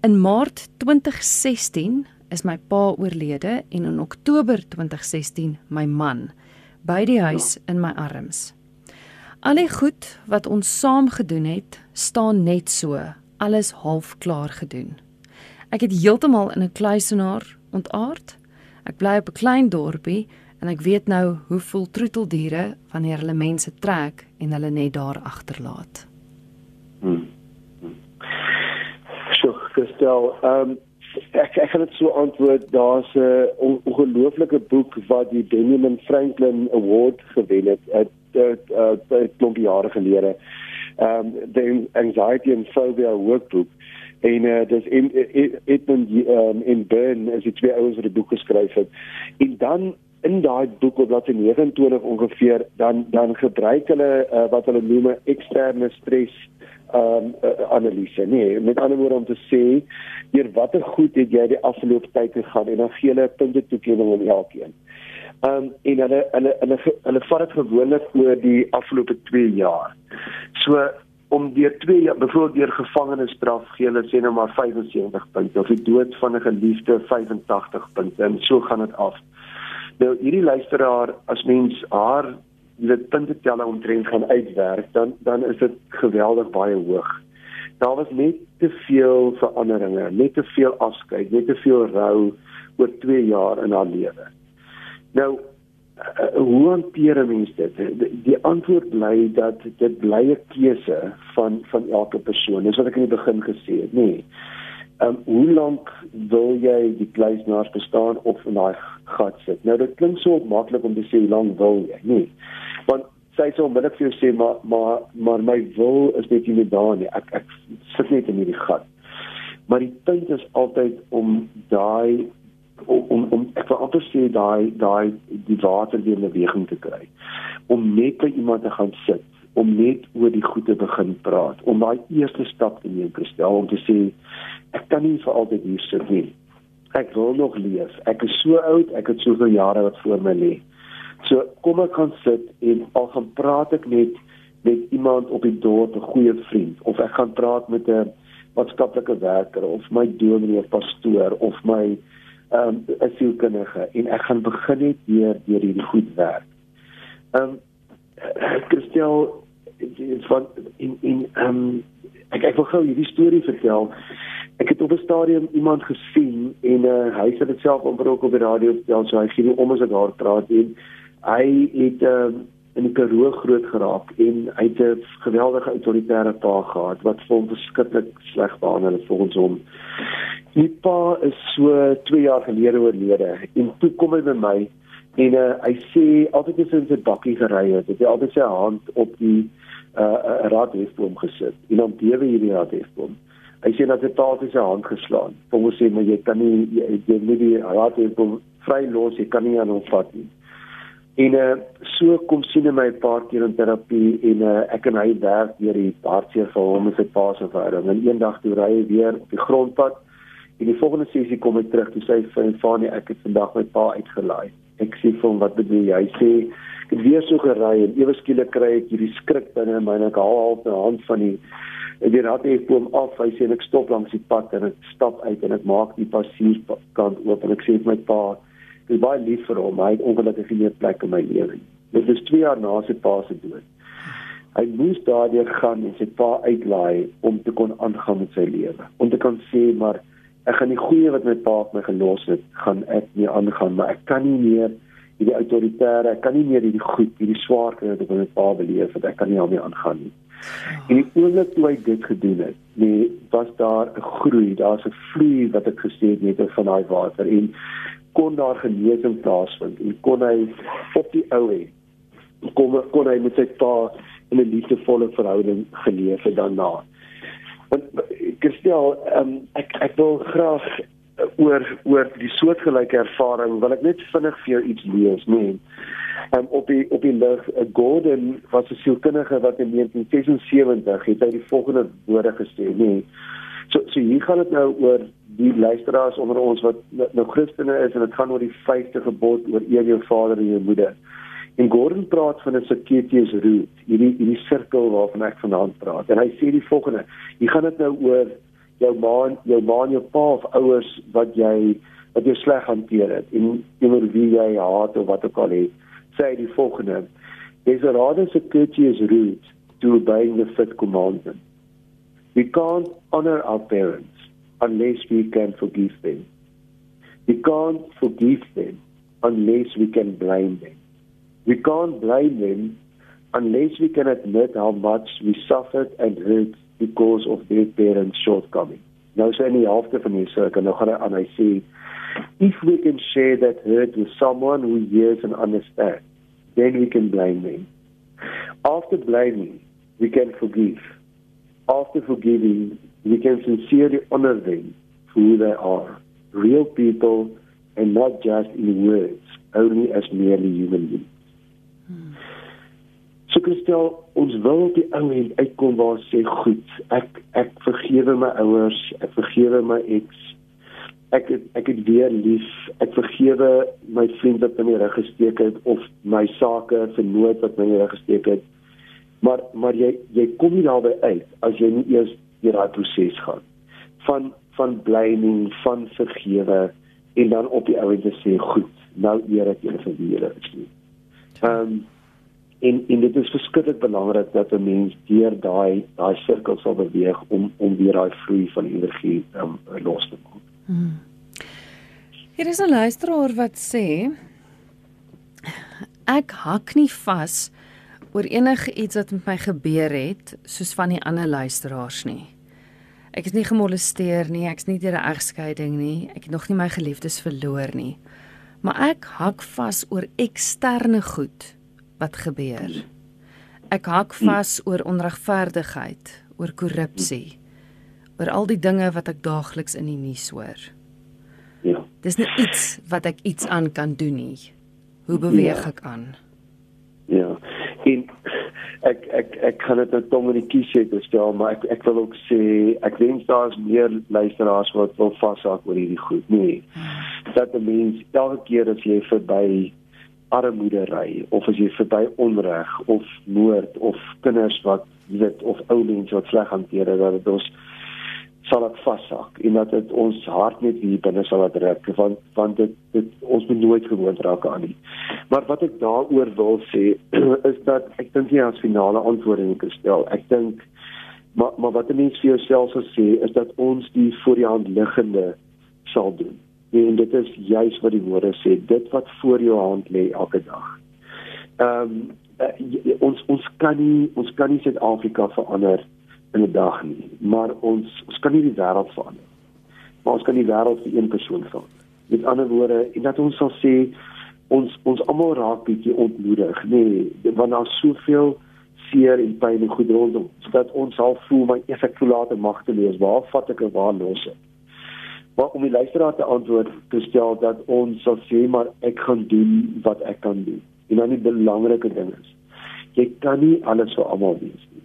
In Maart 2016 is my pa oorlede en in Oktober 2016 my man by die huis in my arms. Al die goed wat ons saam gedoen het, staan net so, alles half klaar gedoen. Ek het heeltemal in 'n kluisenaar ontaard. Ek bly op 'n klein dorpie en ek weet nou hoe voel troeteldiere wanneer hulle mense trek en hulle net daar agterlaat. Hmm. So, gestel, ehm um, ek ek gaan dit so antwoord, daar's 'n uh, ongelooflike boek wat die Benjamin Franklin Award gewen het, 'n uh, uh, klomp jare gelede. Ehm um, the anxiety and phobia workbook en uh, dis in Edmund um, in Bern as dit ouens wat die boek geskryf het. En dan in daai boek op bladsy 29 ongeveer dan dan gebruik hulle uh, wat hulle noem eksterne stres um, uh, analise. Nee, met ander woorde om te sê deur watter goed het jy die afgelope tyd gegaan en dan gee hulle punte toekenning aan elkeen. Ehm um, en hulle hulle hulle hulle vat dit gewoonlik oor die afgelope 2 jaar. So om deur 2 jaar byvoorbeeld deur gevangenisstraf gee hulle sê nou maar 75 punte of die dood van 'n geliefde 85 punte en so gaan dit af. Nou hierdie luisteraar as mens haar dit punte telle omtrent gaan uitwerk dan dan is dit geweldig baie hoog. Daar was net te veel veranderinge, net te veel afskeid, net te veel rou oor 2 jaar in haar lewe. Nou uh, hoe hanteer mense dit? Die, die antwoord bly dat dit bly 'n keuse van van elke persoon. Dis wat ek in die begin gesê het, nê. Nee. Ehm um, hoe lank wil jy die kluisnaars bestaan of in daai gat sit? Nou dit klink so maklik om te sê hoe lank wil jy? Nee. Want sy sê onmiddellik vir jou sê maar maar maar my wil is net nie daar nie. Ek ek sit net in hierdie gat. Maar die punt is altyd om daai om om ek wil amper sê daai daai die water weer in beweging te kry. Om net by iemand te gaan sit om net oor die goeie begin praat, om daai eerste stap te neem, Christel, om te sê ek kan nie vir altyd hier sit nie. Ek wil nog leef. Ek is so oud, ek het soveel jare wat voor my lê. So kom ek kan sit en al gaan praat ek net met iemand op die dorp, 'n goeie vriend, of ek gaan praat met 'n maatskaplike werker of my dominee of pastoor of my ehm um, asielkundige en ek gaan begin net weer deur hierdie goed werk. Ehm um, Christel is van in in ehm um, ek ek wil gou hierdie storie vertel. Ek het op 'n stadium iemand gesien en uh, hy het dit self ombrok op die radio vertel so hy sien om as ek daar praat en hy het uh, in die Karoo groot geraak en hy het 'n geweldige autoritaire pa gehad wat vir hom beskiklik sleg behandel het volgens hom. Die pa is so 2 jaar gelede oorlede en toe kom hy by my en uh, hy sê altyd as hy in sy bakkie gery het, het hy altyd sy hand op die uh, raadhefboom gesit en dan bewe hierdie raadhefboom. Hy sê dat hy taal sy hand geslaan. Kom ons sê maar jy kan nie jy, jy moet die raadhefboom vry los, jy kan nie aan hom vat nie. En uh, so kom sien hy my 'n paar keer in terapie en uh, ek en hy werk deur die hartseer vir hom en sy pa se verhouding. En eendag toe ry hy weer op die grondpad en die volgende sessie kom hy terug toe sê hy vir Fanie ek het vandag my pa uitgelaai. Ek sê vir hom wat bedoel jy? Hy sê ek het weer so gery en ewe skielik kry ek hierdie skrik binne my en ek haal half my hand van die die rat het hom af. Hy sê ek stop langs die pad en ek stap uit en ek maak die passierkant oop en ek sê my pa, ek is baie lief vir hom. Hy het ongelukkig nie meer plek in my lewe. Dit is 2 jaar na sy pa se dood. Hy moes daardeur gaan en sy pa uitlaai om te kon aangaan met sy lewe. Om te kan sê maar ek gaan die goeie wat my pa my gelos het, gaan ek nie aangaan, maar ek kan nie meer hierdie autoritaire, ek kan nie meer hierdie goed, hierdie swaar kry wat ek met my pa beleef het, ek kan nie daarmee aangaan nie. En die oomblik toe hy dit gedoen het, nee, was daar 'n groei, daar's 'n vloei wat ek gesê het net van daai water en kon daar genesing plaasvind en kon hy op die ou end kom kon hy met sy pa in 'n liefdevolle verhouding geleef het daarna. Want Christel, um, ek ek wil graag oor oor die soortgelyke ervaring wil ek net vinnig vir jou iets lees, nee um, op die op die lig uh, Gordon was 'n sielkundige wat in 1976 het hy die volgende woorde gesê nee so so hier gaan dit nou oor die luisteraars onder ons wat nou Christene is en dit gaan oor die vyfde gebod oor eer jou vader en jou moeder. En Gordon praat van 'n circuitous route hierdie hierdie sirkel waarvan ek vanaand praat. En hy sê die volgende hier gaan dit nou oor jou ma jou ma en jou pa of ouers wat jy wat jy sleg hanteer het en oor wie jy haat of wat ook al het sê die volgende: There's a rather courteous route to obeying the fifth commandment. We can't honor our parents unless we can forgive them. We can't forgive them unless we can blame them. We can't blame them unless we can admit how much we suffered and hurt because of their parents' shortcomings. Nou sê nie halfte van hierdie sirkel nou gaan hy aan hy sê if we can share that hurt with someone who hears and understands then we can blame them. After blaming, we can forgive. After forgiving, we can sincerely honor them for who they are, real people, and not just in words, only as merely human beings. Hmm. So Christel, ons wil op die ou end uitkom waar sê goed, ek ek vergewe my ouers, ek vergewe my ex, ek het, ek het weer lief. Ek vergewe my vriend wat my reg gesteek het of my sake vernoot wat my reg gesteek het. Maar maar jy jy kom nie daarby uit as jy nie eers deur daai proses gaan van van blaming, van vergewe en dan op die ouende sê goed, nou eer ek julle vir wie julle is. Ehm um, en en dit is verskriklik belangrik dat 'n mens deur daai daai sirkel sal beweeg om om weer daai vloei van energie um, los te maak. Hmm. Hier is 'n luisteraar wat sê ek hak nie vas oor enige iets wat met my gebeur het soos van die ander luisteraars nie. Ek is nie gemolesteer nie, ek's nie deur 'n egskeiding nie, ek het nog nie my geliefdes verloor nie. Maar ek hak vas oor eksterne goed wat gebeur. Ek hak vas oor onregverdigheid, oor korrupsie oor al die dinge wat ek daagliks in die nuus hoor. Ja. Dis net iets wat ek iets aan kan doen nie. Hoe beweeg ja. ek aan? Ja. En ek ek ek kan dit net om in die kies sê te stel, maar ek ek wil ook sê ek wens daar's meer luisteraars wat wil vashak oor hierdie goed, nee. Dat die mens elke keer as jy verby armoede ry of as jy verby onreg of moord of kinders wat weet of ou mense wat sleg hanteer dat dit ons sal dit vashak en dat dit ons hart net hier binne sal druk want want dit dit ons moet nooit gewoond raak aan nie. Maar wat ek daaroor wil sê is dat ek dink nie as finale antwoorde kan stel. Ek dink maar maar wat 'n mens vir jouself sal sê is dat ons die voor die hand liggende sal doen. En dit is juis wat die woorde sê, dit wat voor jou hand lê elke dag. Ehm um, uh, ons ons kan nie ons kan nie Suid-Afrika verander in 'n dag nie, maar ons ons kan nie die wêreld verander. Maar ons kan die wêreld vir een persoon verander. Met ander woorde, en dat ons sal sê ons ons almal raak bietjie ontmoedig, nê, nee, want daar's soveel seer en pyn en goed rondom, dat ons sal voel my effek toelaat en magteloos. Waar vat ek en waar los ek? Maar om die luisteraar te antwoord te stel dat ons sal sê maar ek gaan doen wat ek kan doen. En dan die belangrike ding is, jy kan nie alles vir almal wees nie.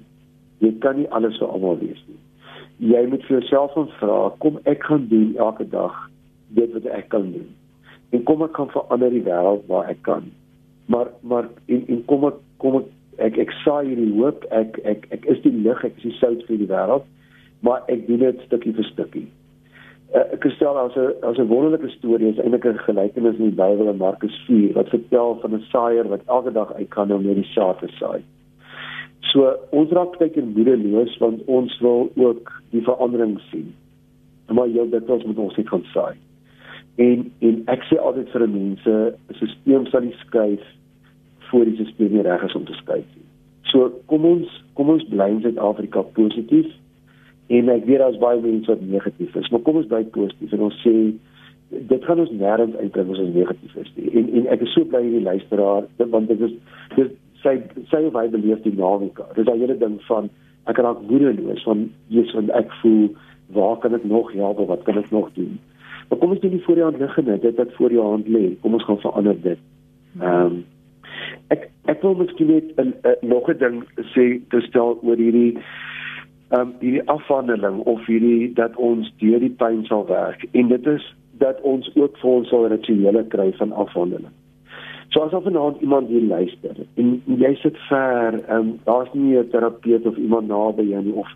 Jy kan nie alles vir almal wees nie. Jy moet vir jouself vra, kom ek gaan doen elke dag dit wat ek kan doen. En kom ek kan verander die wêreld waar ek kan. Maar maar en, en kom ek kom ek Ek ek saai hierdie hoop. Ek ek ek is die lig, ek is die sout vir die wêreld, maar ek doen dit stukkie vir stukkie. Uh, ek stel as 'n as 'n wonderlike storie is eintlik 'n gelykenis in die Bybel in Markus 4 wat vertel van 'n saaier wat elke dag uitgaan om net die saad te saai. So ons raak baie moedeloos want ons wil ook die verandering sien. Maar jy dit ons moet ons net gaan saai. En en ek sê altyd vir mense, 'n stelsel sal nie skuif voor die stelsel nie reg is om te skuif nie. So kom ons kom ons bly in Suid-Afrika positief en ek weet daar's baie mense wat negatief is, maar kom ons bly positief en ons sê dit gaan ons nêrens uitbring as ons negatief is nie. En en ek is so bly hierdie luisteraar want dit is dis sy sy of hy beleef die dinamika. Dis daai hele ding van ek raak woedeloos van Jesus want ek voel waar kan ek nog of wat kan ek nog doen? Maar kom ons doen die voor die hand liggende, dit wat voor jou hand lê. Kom ons gaan verander dit. Ehm um, ek ek wil miskien net 'n nog 'n ding sê te stel oor hierdie um, hierdie afhandeling of hierdie dat ons deur die pyn sal werk en dit is dat ons ook vir ons sal rituele kry van afhandeling. So as of vanaand iemand hier luister en jy sit ver, um, daar's nie 'n terapeut of iemand naby jou nie of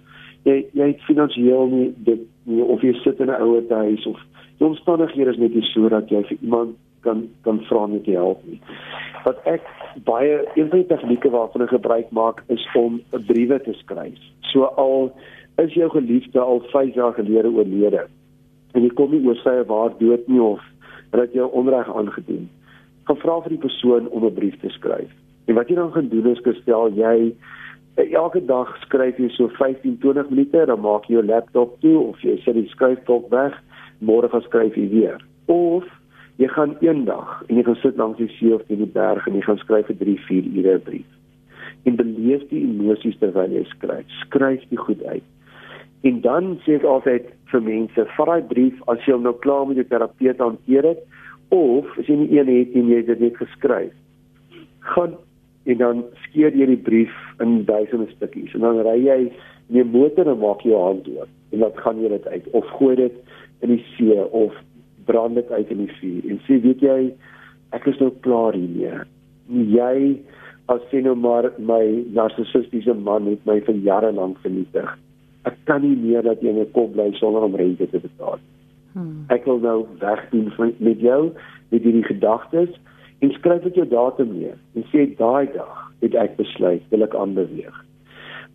jy jy het finansiëel nie dit nie of jy sit in 'n ouer huis of die omstandighede is net nie so dat jy vir iemand kan kan vra om te help nie. Wat ek baie een van die tegnieke waarvan ek gebruik maak is om briewe te skryf. So al is jou geliefde al 5 jaar gelede oorlede en jy kom nie oor sy waar dood nie of dat jy onreg aangedoen. Gaan vra vir die persoon om 'n brief te skryf. En wat jy dan gaan doen is gestel jy elke dag skryf jy so 15 20 minute dan maak jy jou laptop toe of jy sit die skryfblok weg môre gaan skryf jy weer. Of jy gaan eendag en jy gaan sit langs die see of teen die berg en jy gaan skryf vir 3, 4 ure 'n brief. En beleef die emosies terwyl jy skryf. Skryf dit goed uit. En dan sê ek altyd vir mense, vat daai brief as jy hom nou klaar met jou terapeut hanteer het of as jy nie een het en jy dit net geskryf. Gaan en dan skeer jy die brief in duisende stukkies en dan ry jy in jou motor en maak jou hand dood en dan gaan jy dit uit of gooi dit in die see of brand dit uit in die vuur en sê weet jy ek is nou klaar hiermee. Jy as sien nou maar my narcissistiese man het my vir jare lank vernietig. Ek kan nie meer dat jy in 'n kop bly sonder om rente te betaal. Hmm. Ek wil nou wegdoen met jou met hierdie gedagtes en skryf dit jou datum neer en sê daai dag het ek besluit wil ek aanbeweeg.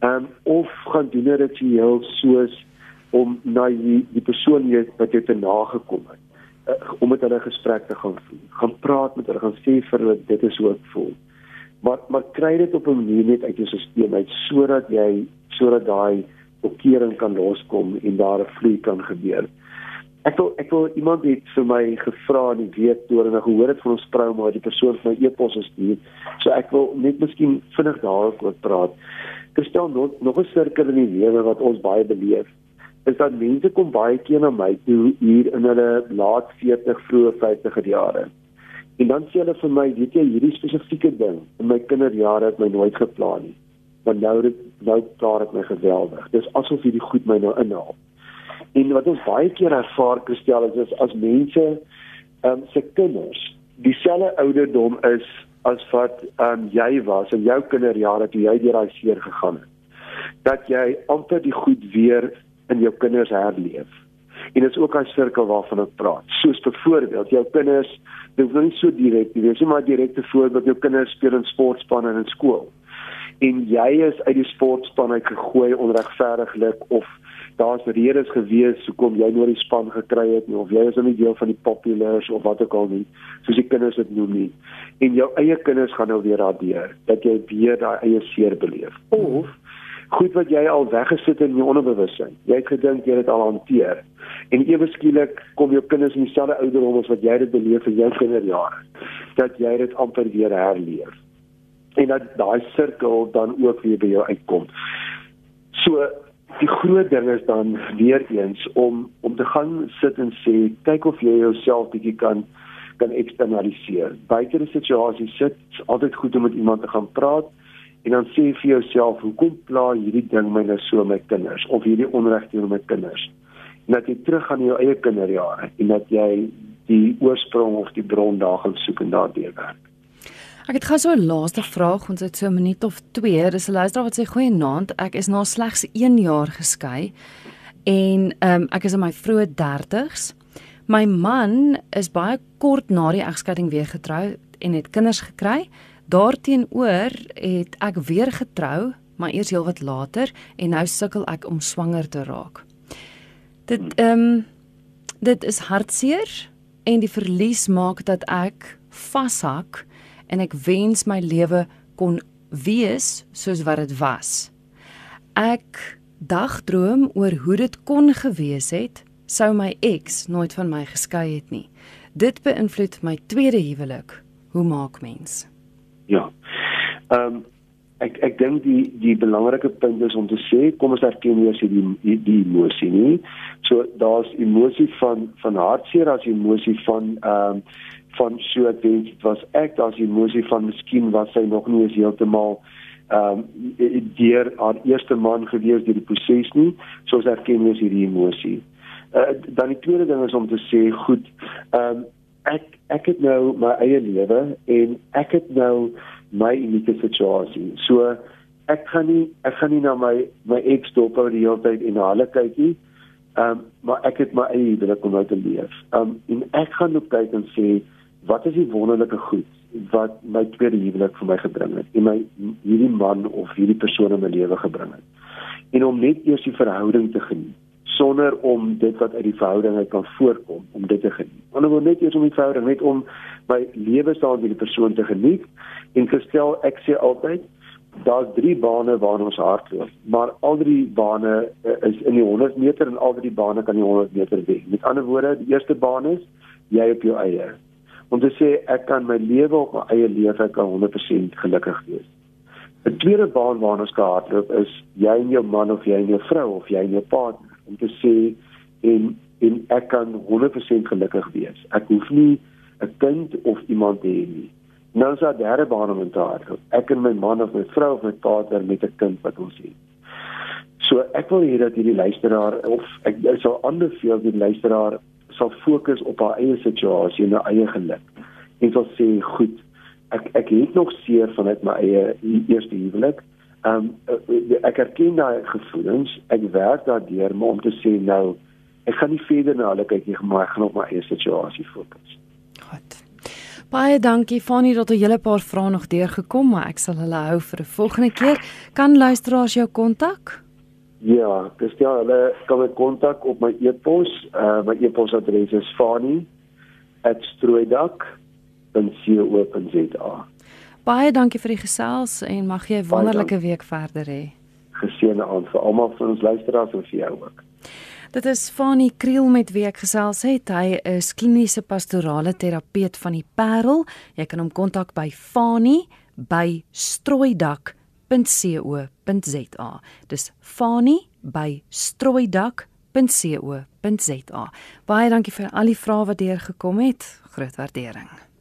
Ehm um, of gaan doen dit ritueel soos om na die die persoon wat jy te nagekom het uh, om met hulle gesprek te gaan voer. Gaan praat met hulle, gaan sê vir hulle dit is hoe ek voel. Maar maar kry dit op 'n manier net uit jou stelsel uit sodat jy sodat daai blokkering kan loskom en daar 'n vloei kan gebeur. Ek wil ek wil iemand het vir my gevra in die week toe en ek gehoor het van ons vrou maar die persoon vir my e-pos gestuur. So ek wil net miskien vinnig daaroor praat. Kristel nog nog 'n sirkel in die lewe wat ons baie beleef is dat mense kom baie keer na my toe hier in hulle laat 40 vroeë 50er jare. En dan sê hulle vir my, weet jy, hierdie spesifieke ding in my kinderjare het my nooit geplan nie. Maar nou dit nou klaar het my geweldig. Dis asof hierdie goed my nou inhaal. En wat ons baie keer ervaar Christel is, is as mense ehm um, se kinders dieselfde ouderdom is as wat ehm um, jy was in jou kinderjare toe jy deur daai seer gegaan het. Dat jy amper die goed weer in jou kinders herleef. En dit is ook 'n sirkel waarvan ek praat. Soos byvoorbeeld jou kinders, dit is nie so direk nie, dis nie maar direkte voorbeeld jou kinders speel in sportspanne in skool. En jy is uit die sportspan uit gegooi onregverdiglik of daar's redes gewees hoekom jy nou die span gekry het nie of jy is nie deel van die populars of wat ook al nie soos die kinders dit noem nie en jou eie kinders gaan nou weer radeer dat jy weer daai eie seer beleef of goed wat jy al weggesit het in jou onderbewussyn. Jy het gedink jy het dit al hanteer. En ewe skielik kom jou kinders in dieselfde ouderdom as wat jy dit beleef in jou kinderjare. Dat jy dit amper weer herleef. En dat daai sirkel dan ook weer by jou uitkom. So die groot ding is dan weer eens om om te gaan sit en sê kyk of jy jouself bietjie kan kan eksternaliseer. Buite die situasie sit, altyd goed om met iemand te gaan praat en dan sê vir jouself hoekom pla hierdie ding my nou so met kinders of hierdie onreg teenoor my kinders en dat jy terug gaan na jou eie kinderjare en dat jy die oorsprong of die bron daar gaan soek en daardeur werk Ek het gou so 'n laaste vraag, ons het so 'n minuut of 2. Dis 'n luisteraar wat sê goeienaand, ek is na slegs 1 jaar geskei en ehm um, ek is in my vroeë 30's. My man is baie kort na die egskeiding weer getrou en het kinders gekry. Daarteenoor het ek weer getrou, maar eers heelwat later en nou sukkel ek om swanger te raak. Dit ehm um, dit is hartseer en die verlies maak dat ek vashak en ek wens my lewe kon wees soos wat dit was. Ek dagdroom oor hoe dit kon gewees het sou my ex nooit van my geskei het nie. Dit beïnvloed my tweede huwelik. Hoe maak mens? Ja. Ehm um, ek ek dink die die belangrike punt is om te sê kom ons erken eers die die, die emosie nie. So daar's emosie van van hartseer as emosie van ehm um, van so ek dink dit was ek daar's emosie van miskien was sy nog nie eens heeltemal ehm um, deur haar eerste man gewees deur die proses nie. So ons erken eers hierdie emosie. Uh, dan die tweede ding is om te sê goed ehm um, ek ek het nou my eie lewe en ek het nou my unieke situasie. So ek kan nie ek gaan nie na my my ex dop oor die hele tyd en na hulle kyk nie. Ehm um, maar ek het my eie lewe om uit te leef. Ehm um, en ek gaan ook kyk en sê wat is die wonderlike goed wat my tweede huwelik vir my gebring het en my hierdie man of hierdie persoon in my lewe gebring het. En om net eers die verhouding te geniet sonder om dit wat uit die verhouding uit kan voorkom om dit te geniet. Want ek wil net eers om die verhouding net om my lewe saam met die persoon te geniet en gestel ek sê altyd daar's drie bane waarna ons hardloop, maar al drie bane uh, is in die 100 meter en al drie bane kan die 100 meter wen. Met ander woorde, die eerste baan is jy op jou eie. Om te sê ek kan my lewe op my eie lewe, ek kan 100% gelukkig wees. 'n Tweede baan waarna ons hardloop is jy en jou man of jy en jou vrou of jy en jou partner om te sê en en ek kan 100% gelukkig wees. Ek hoef nie 'n kind of iemand te hê nie. Nou is daar derde baan om te hê. Ek en my man of my vrou of my partner met 'n kind wat ons het. So ek wil hê dat hierdie luisteraar of ek sou aanbeveel die luisteraar sal fokus op haar eie situasie en haar eie geluk. En sal sê, goed, ek ek het nog seer vanuit my eie eerste huwelik. Ehm um, ek erken daai gevoelens, ek werk daardeur om te sê nou ek gaan nie verder na hulle kyk nie, maar ek gaan op my eie situasie fokus. Goed. Baie dankie Fanie dat jy 'n hele paar vrae nog deurgekom, maar ek sal hulle hou vir 'n volgende keer. Kan luisteraars jou kontak? Ja, dis ja, hulle kan my kontak op my e-pos. Uh my e-posadres is fanie@strooidak.co.za. Baie dankie vir die gesels en mag jy 'n wonderlike week verder hê. Geseënde aand vir almal van ons luisteraars en vir jou ook. Dit is Fanie Kriel met wie ek gesels het. Hy is kliniese pastorale terapeut van die Parel. Jy kan hom kontak by fanie by strooidak.co.za. Dis fanie by strooidak.co.za. Baie dankie vir al die vrae wat deurgekom het. Groot waardering.